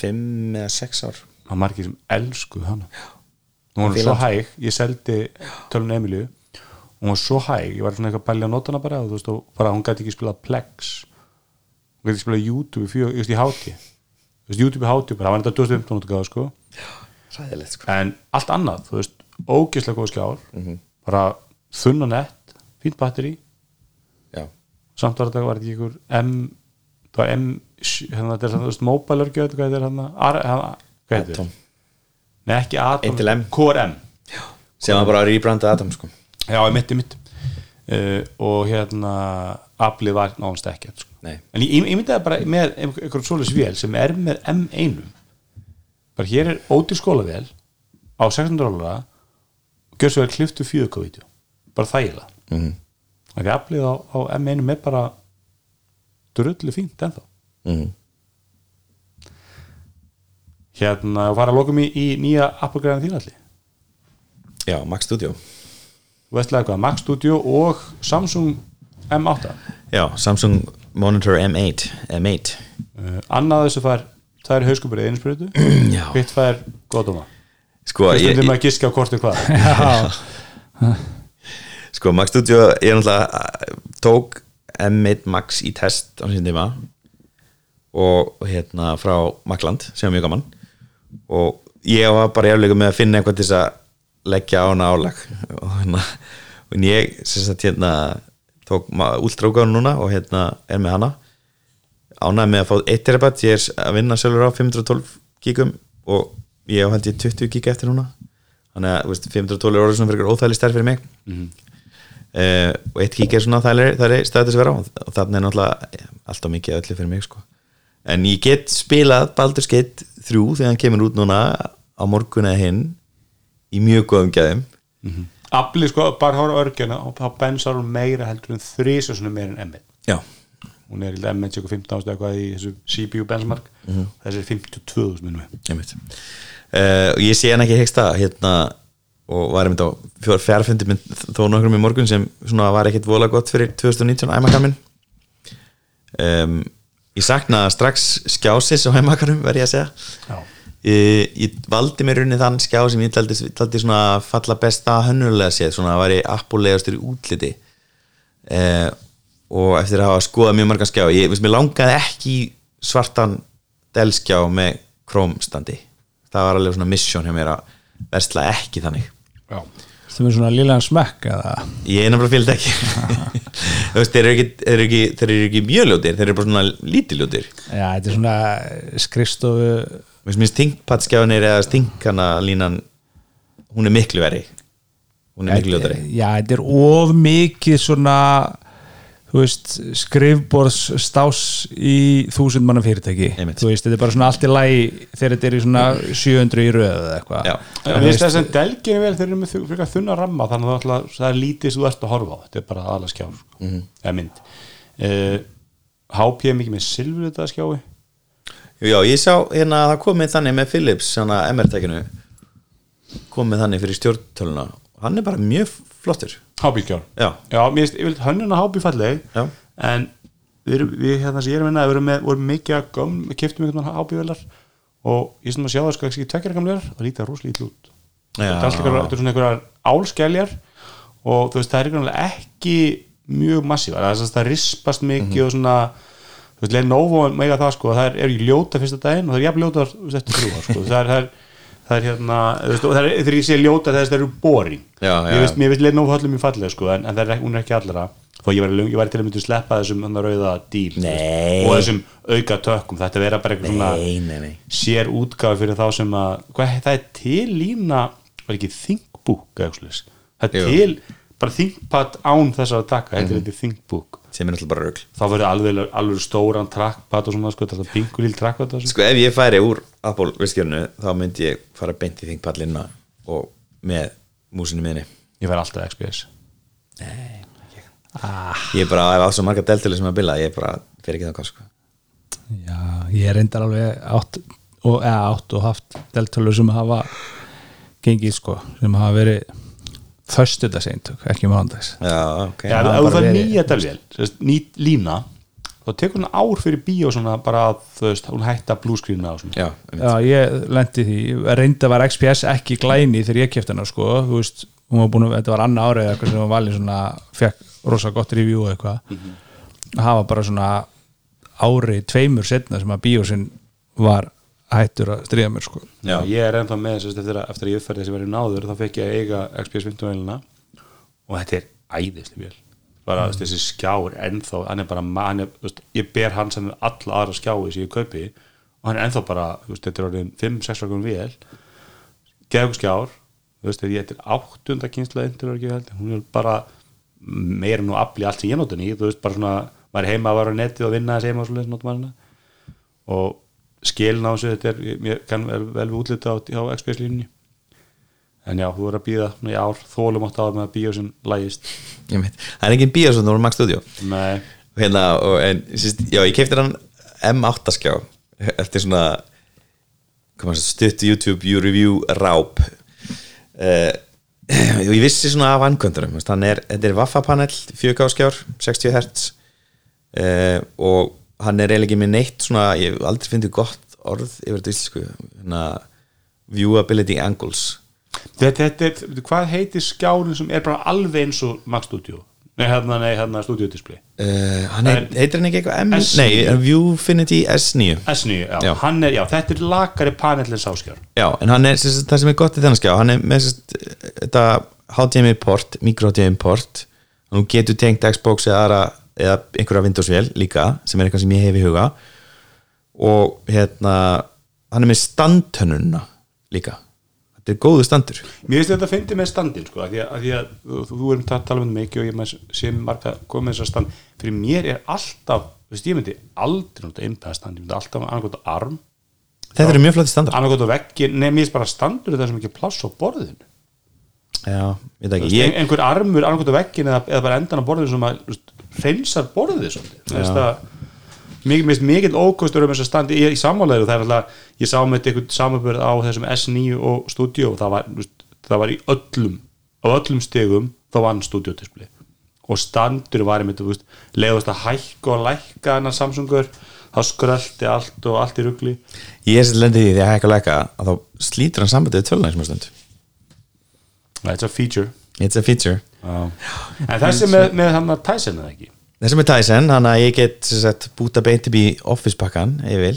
5 eða 6 ár. Það er margir sem elskuð hana. Hún var svo hæg, ég seldi tölun Emilju, hún var svo hæg ég var svona eitthvað að bælja nótana bara og þú veist, bara hún gæti ekki spilað Plex. Hún gæti ekki spilað YouTube í, fjö, just í háti þú veist, YouTube háti bara, það var þetta 2015 útgáða sko. Ræðilegt sko. En allt annað, þú veist, ógeðslega góð skjár. Bara þunn og nett fínt batteri, samt var þetta var þetta ekki ykkur M það var M, hérna þetta er svona, þú veist, mobile örgjöð, hvað þetta er hérna, Ar- hérna hvað heitir Atom. Nei, ekki Atom, Intel M. KRM sem var bara að rýbranda Adam sko Já, í mitt, í mitt uh, og hérna aflið var nánast ekkert sko. Nei. en ég, ég myndi það bara með einhverjum svoleiðis vél sem er með M1 bara hér er ódýr skólavél á 600 dólar og gjör svo vel kliftu 4K vídeo bara þægilega Mhm. Þannig að aflið á, á M1 er bara drullu fínt ennþá. Mm. hérna og fara að lokum í, í nýja Apple-græðan þínalli já, Mac Studio. Þú Mac Studio og Samsung M8 já, Samsung Monitor M8 M8 uh, annað þessu fær það er hauskupurinn einsprötu já, hitt fær góðdóma sko Þú ég, stundum ég, að giska á kortu hvað. Já, sko Mac Studio ég náttúrulega uh, tók M1 Max í test á sín tíma og hérna frá Macland sem var mjög gaman. Og ég var bara jafnlega með að finna eitthvað til þess að leggja á hana álag. Og hérna og ég sem sagt hérna tók últrákáðan núna og hérna er með hana. Ánæði með að fá 1 terabatt ég er að vinna sjálfur á 512 gigum og ég held ég 20 giga eftir núna. Þannig að þú veist, 512 er orðið svona fyrir óþægileg stærð fyrir mig uh, og 1 gig er svona það er stæðið þess að vera á. Og þannig er náttúrulega ja, alltaf mikið öllu fyrir mig sko. en ég get spilað Baldur's Gate 3 þegar hann kemur út núna á morgun eða hinn í mjög góðum gæðum. Afli sko, bara hóra örgjana og þá bensar hún meira heldur en þrísa svona meira en M1 já, hún er í M1 cirka 15 ástu eitthvað í þessu CPU benchmark. Þessi er 52 minnum veit uh, og ég sé hann ekki hegsta hérna og var einmitt á fjór fjárfundi með þó nokkrum í morgun sem svona var ekkit vola gott fyrir 2019 æmakaminn um, ég saknaði strax skjásis á heimakarum verð ég að segja. Ég, ég valdi mér runni þann skjá sem ég taldi, taldi svona falla besta hönnulega séð, svona að væri appulegastur í útliti. Eh, og eftir að hafa skoðað mjög margan skjá ég, mér langaði ekki svartan delskjá með krómstandi það var alveg svona mission hjá mér að versla ekki þannig Það er svona liðlega smekk eða? Ég er nefnilega fylgd ekki. Þeir eru ekki, eru ekki, eru ekki mjög ljótir þeir eru bara svona lítiljótir Já, þetta er svona skrifstofu Mér finnst stingpatskjáðinir eða stingkana línan hún er miklu veri hún er miklu ljótari. Já, þetta er of mikið svona þú veist, skrifborðs stás í þúsund manna fyrirtæki Einmitt. þú veist, þetta er bara svona allt í lagi þegar þetta er í svona 700 í röð eða eitthvað Já. En Mér finnst þess að delginu vel þeir eru með fyrir þunna ramma þannig að það er alltaf- það er lítið sem þú ert að horfa á þetta er bara aðla skjár sko. Mhm. eða mynd uh, HP er mikið með silfur þetta skjái Já, ég sá hérna að það komið þannig með Philips svona MR-tækinu komið þannig fyrir stjórntöluna hann er bara mjög flottur HP skjár Já, Já, mér finnst, hönnun að HP falleg Já. en við, erum- við hérna sem ég er að vinna við erum með, vorum mikið að göm keftum einhvern HP velar og ég sem að sjá það sko ekki tveggjara gamlegar það lítið rosalega ítl út. Þetta er svona einhverjar álskæljar og þú veist það er ekki mjög massívar það, það rispast mikið og svona þú veist, Lenovo mega það sko það er, er í ljóta fyrsta daginn og það er jafn ljóta eftir þrjú ár sko. Það er, það er það er hérna, þú veist, og það er, þegar ég sé ljóta þess að það eru boring. Já, já, ég veist, mér veist Lenovo höllum mjög fallega sko en, en það er, hún er ekki allra. Þó ég var, ég var til að mynda að sleppa þessum rauða díl og þessum auka tökkum, þetta vera bara eitthvað svona nei, nei, nei. sér útgáfi fyrir þá sem að hvað, það er til lína var ekki ThinkBook eða eitthvað svoleiðis. það er Jú. til bara ThinkPad án þess að taka, þetta er eitthvað ThinkBook sem er náttúrulega bara rögl þá verður alveg, alveg stóran trackpad og svona sko, þetta er pingulíl trackpad. Sko ef ég færi úr Apple vistgjörnu þá myndi ég fara beint í þingpallina og með músinu minni ég verð alltaf XPS ég er bara að hafa svo marga deltölu sem að bila ég er bara, fer ekki það sko. Já, ég er reyndar alveg átt og, eða, átt og haft deltölu sem hafa gengið sko, sem hafa verið föstudagseintök, ekki mándags já, ok. Já, ef það þú verið- nýja delvél nýt lína þá tekur hún ár fyrir bíó svona bara að þú veist, hún hætta bluescreena og svona. Já. Já, ég lendi því, reynda var XPS ekki glæni þegar ég kefti hana sko, þú veist, hún var búin að, þetta var annað árið eitthvað sem var valið svona, fekk rosa gott review og eitthvað. Að hafa bara svona árið tveimur setna sem að bíósinn var hættur að stríða mér sko. Já, ég er ennþá með þess að eftir, að- eftir að ég uppfærði þessi verið náður þá fekk ég að eiga XPS 15 velina og þetta er æðisli vel bara mm. þessi skjár ennþá hann er bara, ma- hann er, þú veist, ég ber hann sem alla aðra skjái sem ég kaupi. Og hann er ennþá bara, þú veist, þetta er orðin 5-6 rakum vel geðug skjár, þú veist, þetta er áttunda kynsla indur ekki held, hún er bara meira nú afli allt sem ég notin í, þú veist, bara svona maður heima að vara á netið og vinna þessi heima og skilin á þessu þetta er, mér kann vel, vel við útlita á, á XPS línunni. En já, þú verður að býða í ár þólum átt á með að bíó sem lægist. Það er engin bíó sem þú voru Max Studio. Nei, hérna, og, en, síst, já, ég keipti hann M8 skjá eftir svona maður, stutt YouTube you review ráp. Uh, og ég vissi svona af ankvöndurum hann er, þetta er Waffa panel 4K skjár, 60 Hz uh, og hann er eiginlega ekki með neitt svona, ég hef aldrei fyndið gott orð yfir þetta íslensku hérna, viewability angles. Þetta, þetta hvað heitir skjárin sem er bara alveg eins og Max Studio? Nei, hérna, nei, hérna Studio Display. Uh, hann heit, En- heitir hann ekki eitthvað M, S9? nei, Viewfinity S9 S9, já, Já. hann er, já, þetta er lakari panel en sáskjár Já, en hann er, sagt, það sem er gott í þennan skjá hann er með sem sagt, þetta HDMI port, micro HDMI port. Og nú getur tengt Xbox eða, aðra, eða einhverja Windows vel líka sem er eitthvað sem ég hef í huga. Og hérna hann er með standhönnuna líka. Þetta er góðu standur. Mér finnst þetta að fyndi með standin sko, að því að, að, því að þú, þú erum að tala um mikið og ég sem marga komið með þessar stand. Fyrir mér er alltaf, þú veist, ég myndi aldrei nota einpæða stand, ég myndi alltaf annarkot árum, þetta eru mjög flotti standar. Annarkot á veggi finnst bara standur það sem ekki pláss á borðinu. Já, ég veit ekki veist, ég, ein, einhver armur annarkot á veggin eða, eða bara endan á borðinu sem að veist, hreinsar borðið Mér finnst mikið, ókostur um þess að standi í, í sammálaður það er alltaf, ég sá með eitthvað samanbörð á þessum S9 og Studio og það var, það var í öllum á öllum stegum þá vann Studio display. Og standur var einmitt, leiðast að hækka og lækka hennar Samsungur þá skröldi allt og allt í rugli. Ég er sér lendið í því að hækka og lækka að þá slítur hann sambandið tölunæg sem stund That's a feature. It's a feature. En þessi með, með hann að Tyson eða ekki? Þessi með Tyson, hann að ég get sagt, búta beint upp í office pakkan ég vil,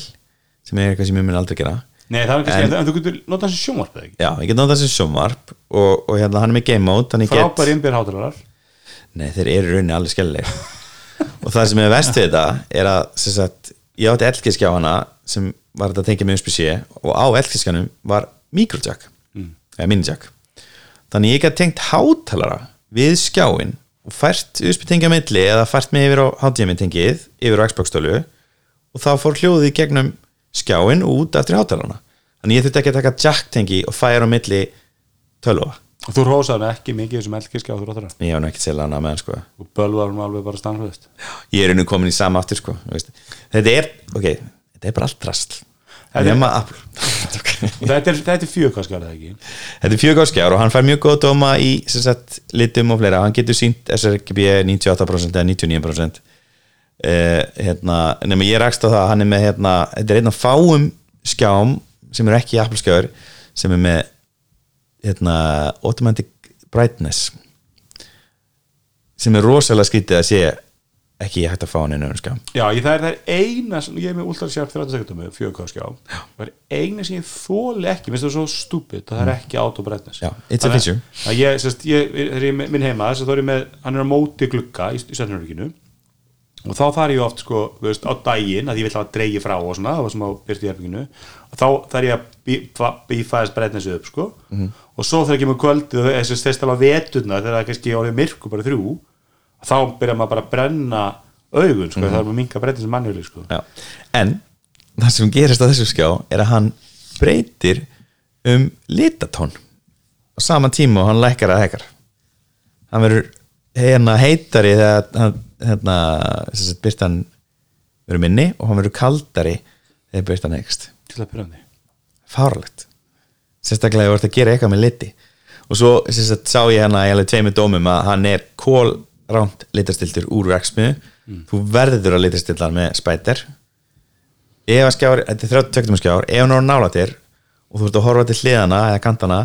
sem er eitthvað sem ég mun aldrei gera. Nei, það er kannski, En- en, þú getur notað þessi sjónvarp eða ekki? Já, ég get náttúrulega þessi sjónvarp og, og hérna hann er með game mode Frábæri innbyrð hátalarar nei þeir eru rauninni alveg skellileg og það sem er vest við þetta er að sagt, ég átti elkiskjá hana sem var þetta að tengja með USB-C og á elkiskjanum var microjack. Eða minijack. Þannig ég get tengt hátalara við skjáin og fært USB tengja milli eða fært mig yfir á tengið yfir á Xbox stölu og þá fór hljóðið gegnum skjáin út eftir hátalarana þannig ég þurfti ekki að taka jack tengi og færa á milli tölva Og þú rósaði ekki mikið þessum eldkiskja á þú rótara ég nú ekki til hana með sko. Og bölvar hann alveg bara stanflöðist ég er einu komin í sama aftur sko þetta er, ok, þetta er bara allt rast Þetta er- er, er fjögkvæskjálið ekki? Þetta er fjögárskjár og hann fær mjög góð dóma í sagt, litum og fleira, hann getur sínt sRGB 98% eða 99% uh, hérna, nema ég rakst á það að hann er með hérna, þetta er einn af fáum skjám sem eru ekki Apple skjár sem er með hérna, automatic brightness sem er rosalega skrítið að sé ekki hægt að fá hann inn um skjám Já, ég, það, er, það er eina sem ég er með Ultra Sharp 30 sekundum með fjögkvæskjá það er eina sem ég þóli ekki minnst það er svo stúpid, það er ekki autobrightness Já, it's a feature. að ég, sérst, ég, þegar ég er minn heima þess að þá er ég með, hann er á móti glugga í, í stjórnurvíkinu og þá þarf ég oft sko, veist, á daginn að ég vil hafa dreigi frá og svona, það var sem á byrti í herbygginu og þá þarf ég að bífa bí, þess breytnesi upp sko og svo þegar ég kemur kvöldið og þess að þá byrja maður bara að brenna augun sko, það er maður minga breytnesi mannjöli sko. Já. en það sem gerist á þessu skjá er að hann breytir um litatón á sama tíma og hann lækkar að hekar hann verður hérna heitari þegar hann hérna, sem sagt, byrtan verður minni og hann verður kaldari þegar byrtan hegst að fáralegt sérstaklega þú ert að gera eitthvað með liti. Og svo sem sá ég hérna í alveg tveimur dómum að hann er kólránt litastiltur úr verksmiðu þú verður að litastilla hann með spæter. Ef að skjár, þetta er 30 skjár ef hann á nála þér og þú ert að horfa til hliðana eða kantana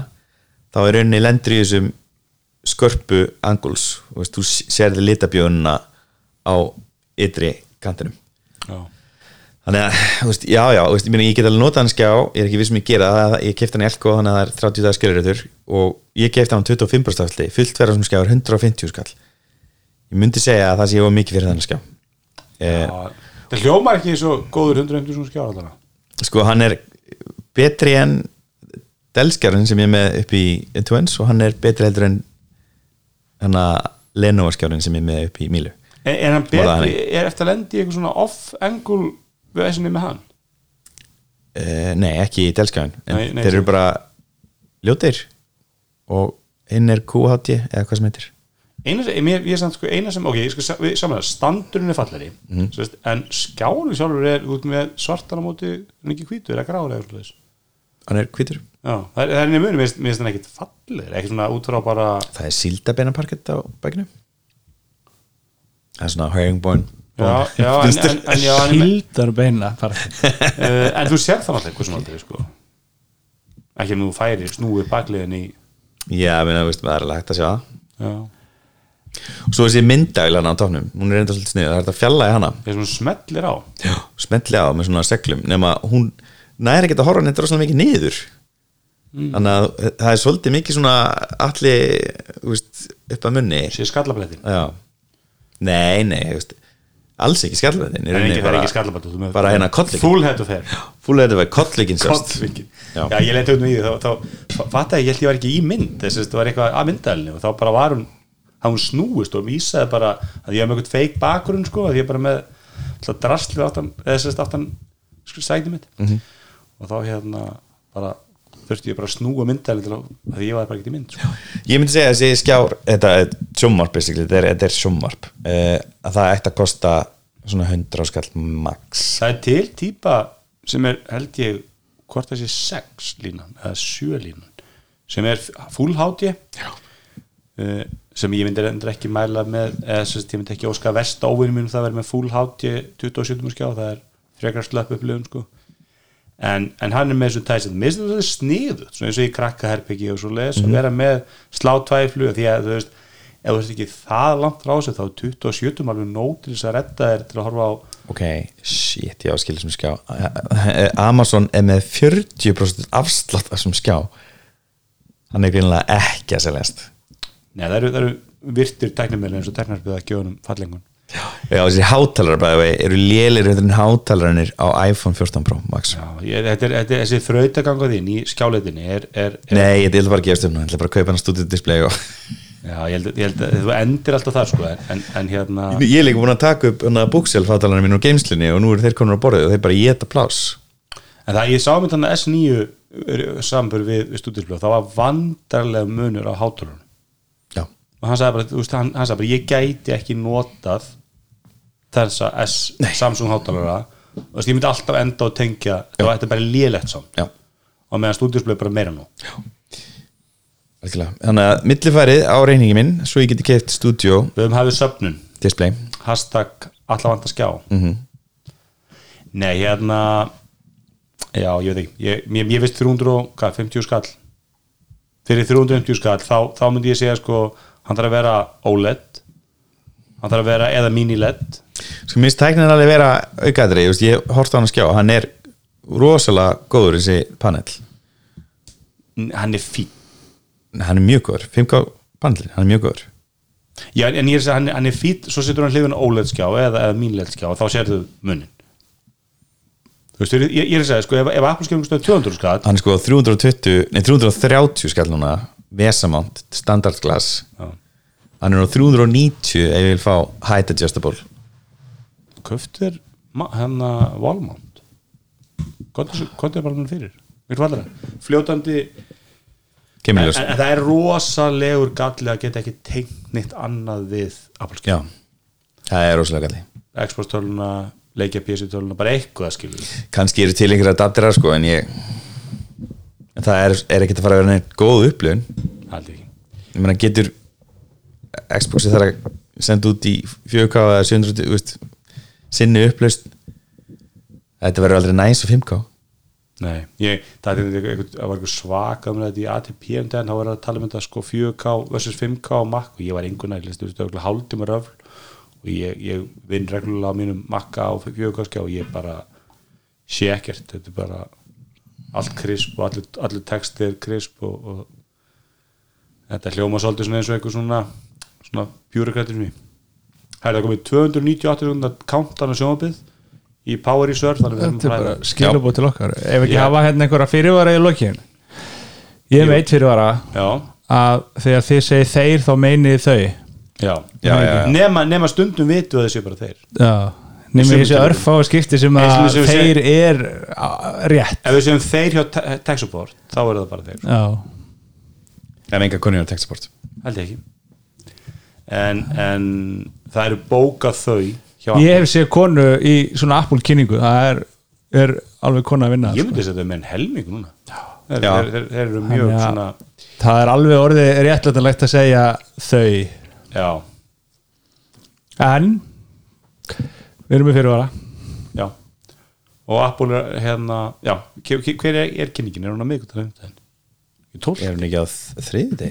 þá er rauninni lendur í þessum skörpu anguls þú, veist, þú sérði litabjónuna á ytri kantinum. Já. þannig að, veist, já, já, veist, ég, ég get alveg notað hann skjá, ég er ekki viss um ég gera það ég kefti hann í Elko, þannig að það er 30 dagar skilurður og ég kefti hann 25% afsli fullt verða sem skjá er 150 skall ég myndi segja að það sé mikið fyrir þannig skjá. Eh, Já, það hljómar ekki svo góður 150 svona skjár allavega sko, hann er betri en Delskjarinn sem ég er með upp í Twins og hann er betri heldur en hann að Lenovo skjárin sem ég er með upp í Mílu. Er, er hann betri, er eftir að lendi eitthvað svona off-angle við þessinni með hann? eh, nei, ekki í Delskjarinn en Nei, nei, þeir eru bara ljótir og hinn er QHD eða hvað sem heitir Eina sem, ég er samt sko, eina sem, ok, ég skal sa- við samlega, standurinn er fallari mm. en skjánu sjálfur er út með svartan á móti, er ekki hvítur, eða eitthvað hann er hvítur. Já, það er, það er nefnir, mér finnst hann ekkit fallir ekki svona út frá bara það er síldabeinaparkett á bækinu það er svona herringbone Já, já, en, en, en, en, en, uh, en þú sér það alltaf eitthvað svona aldrei, sko. Ekki ef þú færi snúið bakliðin í já, minna, veist, það er hægt að sjá það. Já, og svo þessi myndaglan á tóknum hún er enda svolítið snið, það er hægt að fjalla í hana. Þeir sem smellir á. Já, smetli á með svona seglum. Nema hún næri ekki að horfa neitt rosalega mikið niður. Þannig að það er svolítið mikið svona allir veist, upp að munni. Sé skallablettin. Já. nei, nei, veist, alls ekki skallverðin Það er ekki, það er ekki skallablettin bara hérna of hair. Fúlega þetta var Kollvíkin Já. Já, ég leiti út með því þá, þá fattaði ég held ég var ekki í mynd þess að það var eitthvað að myndalinu og þá bara var hún þá hún snúist og vísaði bara að ég hef eitthvað feik bakgrunn sko að ég er bara með drastlið aftan eða sérst aftan sko, sæti mitt. Mhm. og þá hérna bara þurfti ég bara að snúa myndalinu til að, ég var bara ekki í mynd sko. ég myndi segja að þessi skjár þetta er basically, þetta er, er sjómvarp uh, að það ætti að kosta svona 100 skall max. Það er til típa sem er held ég hvort þessi 6 línan eða 7 línan sem er full HD uh, sem ég myndi endur ekki mæla með eða sem ég myndi ekki óska vest óvinni mínum það verður með full HD 27 skjá það er frekar slöpp upplifun sko. En, en hann er með þessu tæsið mér finnst þetta svona eins og í krakkaherbyggi og svo leðis, að vera með slátvæflu því að þú veist, ef þú veist ekki það langt frá sig þá er 27 alveg nóg til þess að redda þér til að horfa á ok, shit, ég á að skilja sem skjá. Amazon er með 40% afslátt af sem skjá. Hann er greinlega ekki að seljast Nei, það eru, það eru virtir tæknumili eins og teknarbyggða gjóðunum fallingun já, þessi hátalara bæði eru lélir en hátalaranir á iPhone 14 Pro Max. Já, ég, þetta er, þetta er, þessi þrautaganga þín í skjáleitinni er, er, nei, ég ætla bara að gefast um ég ætla bara að kaupa hann stúdíu display og Já, ég held, ég held að þú endir alltaf þar sko en, en hérna ég er líka búin að taka upp búkself hátalarinn mín á geimslinni og nú eru þeir konur á borðið og þeir bara geta plás En það, ég sá mynd þannig að S9 sambur við, við stúdísblöð, það var vandarlega munur á hátalunum. já, og hann sagði bara, veist, hann, hann sagði bara ég gæti ekki notað þessa S Samsung hátalara og ég myndi alltaf enda og tengja það þetta bara lélegt samt. Já, og meðan stúdísblöð bara meira nú. Þannig að millifærið á reyningi minn svo ég geti keift stúdíu Við höfum hafið söfnun, display. Hashtag allavanda skjá. Mhm. Nei, hérna já, ég veit ekki. Ég, mér, mér veist 350 skall? Fyrir 350 skall þá, þá myndi ég segja sko hann þarf að vera OLED hann þarf að vera eða mini-LED sko minnst tæknin alveg vera aukaðri ég, ég horfði á hann að skjá, hann er rosalega góður þessi panel. Hann er fín. Hann er mjög góður, 5K panel hann er mjög góður. Já, en ég er að segja, hann, hann er fín svo setur hann hlifin OLED skjá eða, eða mini-LED skjá og þá sérðu munin Þú veist, ég, ég er að segja, sko, ef, ef Apple skjá um 200 skall hann er sko 320, nei 330 skall núna, Vesamount standard glass, Já. hann er á 390 ef ég vil fá height adjustable. Köftir hann að Walmart hvað er bara hann fyrir. Fljótandi en, en, það er rosalegur galli að geta ekki tengt neitt annað við Apple það er rosalega galli. Xbox töluna, leikja PC töluna bara eitthvað skilur kannski eru til einhverja adapterar sko en ég en það er, er ekkert að fara að vera neitt góð haldið ekki. Ég meina getur Xboxi þarf að senda út í 4K eða 700 þú veist, sinni upplaust þetta verður aldrei næs og 5K Nei, ég, það, er, einhver svaka um þetta í ATP um daginn, þá var það að tala um þetta sko 4K versus 5K á Mac og ég var einhvern veginn, auðvitað hálftíma röfl og ég, ég vinn reglulega á mínum Mac á 4K skjá og ég bara sé ekkert, þetta er bara allt krisp og allir, allir textir krisp og, og þetta hljóma svolítið svona eins og einhver svona svona pjúrakrættir mér Það er komið 298 sekundar countdown á sjónabið í Power Reserve Þetta er að bara skilabóð til okkar. Ef ekki Já. hafa hérna einhverja fyrirvara í lokin. Ég hef eitt fyrirvara Já, að þegar þið segir þeir þá meinið þau. Já, Já, já, já. Nema, nema stundum vitu að þessi bara þeir. Já Sumum þessi örfá skipti sem að sem þeir er á, rétt. Ef við segjum þeir hjá te- tech support þá er það bara þeir, Já. En enga konur á textsport held ég ekki. En, en það eru bókað þau hjá Ég hef séð konu í svona Apple kynningu. Það er, er alveg konu að vinna ég sko. myndi að þetta er með en helming núna. Þeir, Já. þeir, þeir, þeir eru mjög að- svona Það er alveg orðið réttlætanlegt að segja þau. Já, En Við erum með fyrirvara. Já. Og Apple er hérna já, hver er, er kynningin, er hún að miðgutað í tólf, er hún ekki á þriði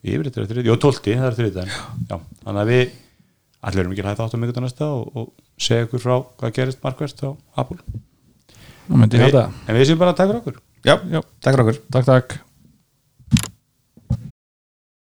yfir þetta er þriði, jó tólti það er þriði já, þannig að við allir erum ekki hægt átt á miðgutað næsta og, og segja ykkur frá hvað gerist markverst á Apple. Ég við, en við séum bara að taka okkur. Já, já, takk fyrir okkur. Takk, takk